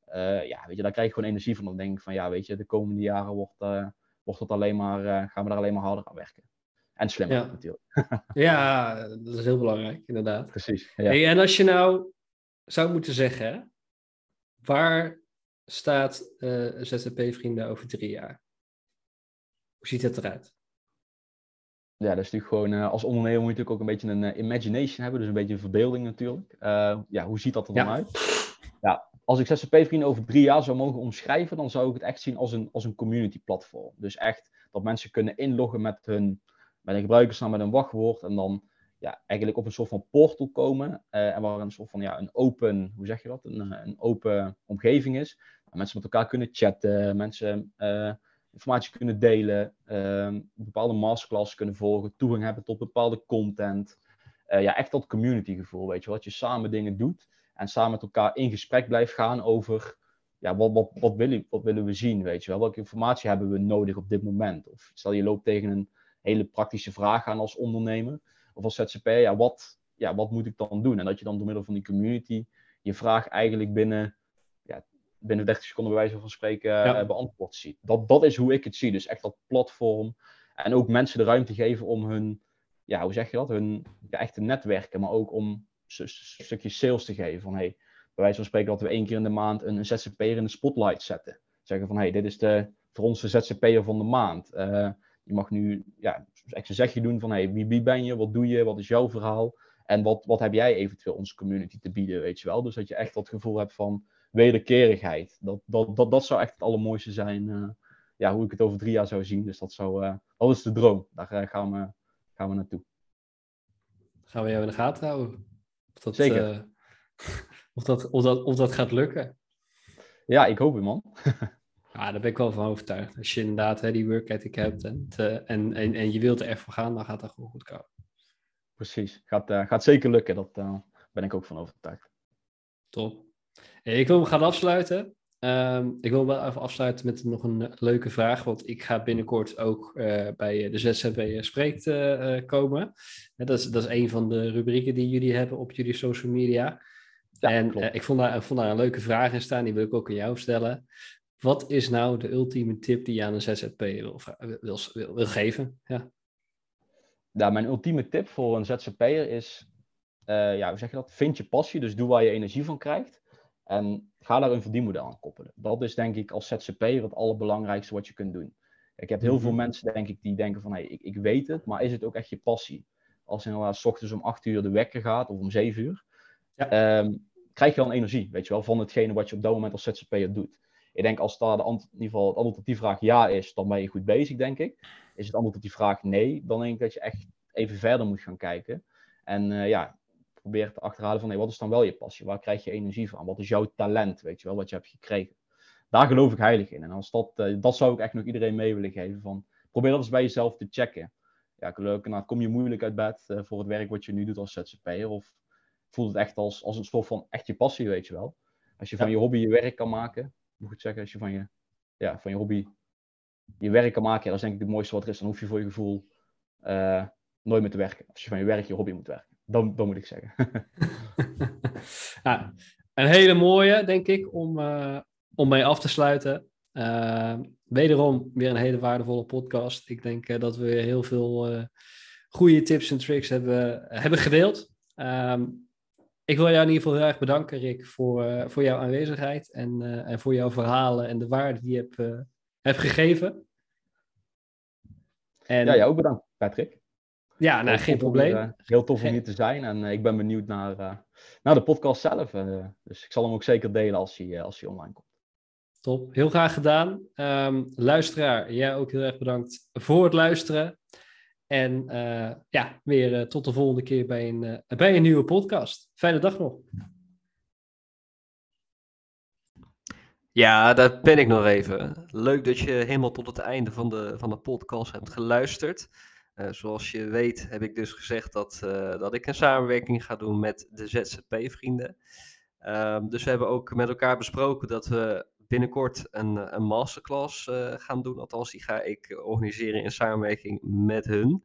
Uh, ja, weet je, daar krijg ik gewoon energie van. Dan denk ik van, ja, weet je, de komende jaren wordt, wordt het alleen maar, gaan we daar alleen maar harder aan werken. En slimmer ja. natuurlijk. ja, dat is heel belangrijk, inderdaad. Precies. Ja. Hey, en als je nou zou moeten zeggen, waar staat uh, eh, ZZP-vrienden over drie jaar? Hoe ziet het eruit? Ja, dat is natuurlijk gewoon, uh, als ondernemer moet je natuurlijk ook een beetje een uh, imagination hebben, dus een beetje een verbeelding natuurlijk. ja, hoe ziet dat er dan uit? Ja, als ik ZZP-vrienden over drie jaar zou mogen omschrijven, dan zou ik het echt zien als een, als een community platform. Dus echt dat mensen kunnen inloggen met hun met een gebruikersnaam, met een wachtwoord en dan ja, eigenlijk op een soort van portal komen. Uh, en waar een soort van ja, een open, hoe zeg je dat? Een, een open omgeving is. Waar mensen met elkaar kunnen chatten, mensen uh, informatie kunnen delen, uh, bepaalde masterclass kunnen volgen, toegang hebben tot bepaalde content. ja, echt dat community gevoel, weet je, wat je samen dingen doet en samen met elkaar in gesprek blijft gaan over ja, wat, wat, wat, willen, wat willen we zien, weet je wel? Welke informatie hebben we nodig op dit moment? Of stel je loopt tegen een hele praktische vraag aan als ondernemer of als ZZP, ja, wat, ja, wat moet ik dan doen? En dat je dan door middel van die community je vraag eigenlijk binnen, ja, binnen 30 seconden bij wijze van spreken ja. Eh, beantwoord ziet. Dat, dat is hoe ik het zie. Dus echt dat platform en ook mensen de ruimte geven om hun, ja, hoe zeg je dat? Hun ja, echte netwerken, maar ook om een stukje sales te geven. Van hey, bij wijze van spreken dat we één keer in de maand een, een ZZP'er in de spotlight zetten. Zeggen van hey, dit is de, voor ons de ZZP'er van de maand. Uh, je mag nu ja, echt een zegje doen van hey, wie, wie ben je, wat doe je, wat is jouw verhaal en wat, wat heb jij eventueel onze community te bieden, weet je wel. Dus dat je echt dat gevoel hebt van wederkerigheid. Dat, dat, dat, dat zou echt het allermooiste zijn, uh, ja, hoe ik het over drie jaar zou zien. Dus dat, zou, uh, dat is de droom. Daar uh, gaan, we, gaan we naartoe. Gaan we jou in de gaten houden? Of dat, Zeker. [LAUGHS] of, dat, of, dat, of dat gaat lukken? Ja, ik hoop het, man. [LAUGHS] Ja, daar ben ik wel van overtuigd. Als je inderdaad hè, die work ethic hebt en, te, en, en, en je wilt er echt voor gaan, dan gaat dat gewoon goed komen. Precies, gaat, uh, gaat zeker lukken. Dat uh, ben ik ook van overtuigd. Top. Ik wil hem gaan afsluiten. Um, ik wil wel even afsluiten met nog een leuke vraag, want ik ga binnenkort ook uh, bij de ZZP Spreekt komen. dat, is, dat is een van de rubrieken die jullie hebben op jullie social media. Ja, en ik, vond daar, ik vond daar een leuke vraag in staan, die wil ik ook aan jou stellen. Wat is nou de ultieme tip die je aan een ZZP wil, wil, wil, wil geven? Ja. ja, mijn ultieme tip voor een ZZP'er is, uh, ja, hoe zeg je dat? Vind je passie, dus doe waar je energie van krijgt. En ga daar een verdienmodel aan koppelen. Dat is denk ik als ZZP'er het allerbelangrijkste wat je kunt doen. Ik heb heel veel mhm. mensen, denk ik, die denken van, hey, ik, ik weet het, maar is het ook echt je passie? Als inderdaad s ochtends om 8 uur de wekker gaat, of om 7 uur, ja. um, krijg je dan energie, weet je wel, van hetgene wat je op dat moment als ZZP'er doet. Ik denk als daar de in ieder geval het antwoord op die vraag ja is, dan ben je goed bezig, denk ik. Is het antwoord op die vraag nee, dan denk ik dat je echt even verder moet gaan kijken. En uh, ja, probeer te achterhalen van hey, wat is dan wel je passie? Waar krijg je energie van? Wat is jouw talent, weet je wel, wat je hebt gekregen? Daar geloof ik heilig in. En als dat, uh, dat zou ik echt nog iedereen mee willen geven. Van, probeer dat eens bij jezelf te checken. Ja, leuk, nou, kom je moeilijk uit bed uh, voor het werk wat je nu doet als ZZP'er? Of voelt het echt als, als een soort van echt je passie, weet je wel? Als je van je hobby je werk kan maken, moet ik zeggen, als je van je, ja, van je hobby je werk kan maken, ja, dat is denk ik het mooiste wat er is. Dan hoef je voor je gevoel uh, nooit meer te werken. Als je van je werk je hobby moet werken. Dan, dan moet ik zeggen. [LAUGHS] een hele mooie, denk ik, om, uh, om mee af te sluiten. Uh, wederom weer een hele waardevolle podcast. Ik denk dat we heel veel goede tips en tricks hebben, hebben gedeeld. Um, ik wil jou in ieder geval heel erg bedanken, Rick, voor, uh, voor jouw aanwezigheid en, uh, en voor jouw verhalen en de waarde die je hebt, uh, hebt gegeven. En... Ja, jou ook bedankt, Patrick. Ja, nou, geen probleem. Heel tof om hier te zijn en ik ben benieuwd naar, naar de podcast zelf. dus ik zal hem ook zeker delen als hij, als hij online komt. Top, heel graag gedaan. Um, luisteraar, jij ook heel erg bedankt voor het luisteren. En uh, ja, weer uh, tot de volgende keer bij een, uh, bij een nieuwe podcast. Fijne dag nog. Ja, daar ben ik nog even. Leuk dat je helemaal tot het einde van de, van de podcast hebt geluisterd. zoals je weet heb ik dus gezegd dat, dat ik een samenwerking ga doen met de ZZP-vrienden. Ehm, dus we hebben ook met elkaar besproken dat we binnenkort een, een masterclass uh, gaan doen. Althans, die ga ik organiseren in samenwerking met hun.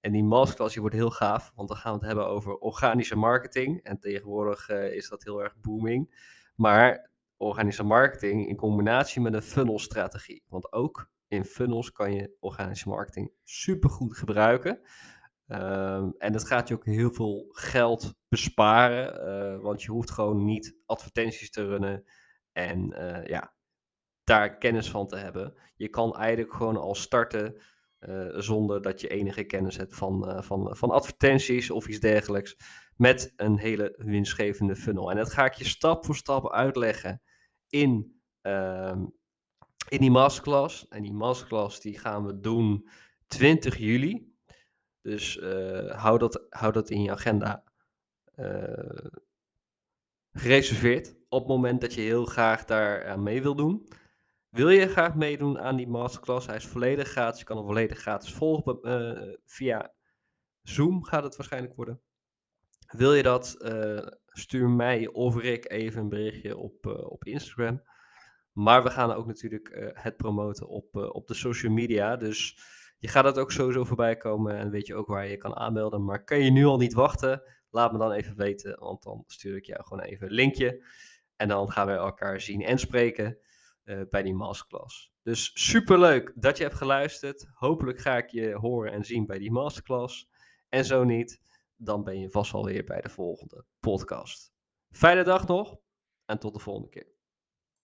En die masterclass die wordt heel gaaf, want dan gaan we het hebben over organische marketing. En tegenwoordig uh, is dat heel erg booming. Maar organische marketing in combinatie met een funnelstrategie. Want ook in funnels kan je organische marketing supergoed gebruiken. Um, en dat gaat je ook heel veel geld besparen, want je hoeft gewoon niet advertenties te runnen en uh, ja, daar kennis van te hebben. Je kan eigenlijk gewoon al starten uh, zonder dat je enige kennis hebt van, uh, van, van advertenties of iets dergelijks. met een hele winstgevende funnel. En dat ga ik je stap voor stap uitleggen in, ehm, in die masterclass. En die masterclass die gaan we doen 20 juli. Dus hou, dat, hou dat in je agenda gereserveerd. Op het moment dat je heel graag daar aan mee wil doen. Wil je graag meedoen aan die masterclass? Hij is volledig gratis. Je kan hem volledig gratis volgen. Uh, via Zoom gaat het waarschijnlijk worden. Wil je dat? Uh, stuur mij of Rick even een berichtje op, op Instagram. Maar we gaan ook natuurlijk het promoten op, op de social media. Dus je gaat dat ook sowieso voorbij komen en weet je ook waar je je kan aanmelden. Maar kan je nu al niet wachten? Laat me dan even weten, want dan stuur ik jou gewoon even een linkje. En dan gaan we elkaar zien en spreken uh, bij die masterclass. Dus superleuk dat je hebt geluisterd. Hopelijk ga ik je horen en zien bij die masterclass. En zo niet, dan ben je vast wel weer bij de volgende podcast. Fijne dag nog en tot de volgende keer.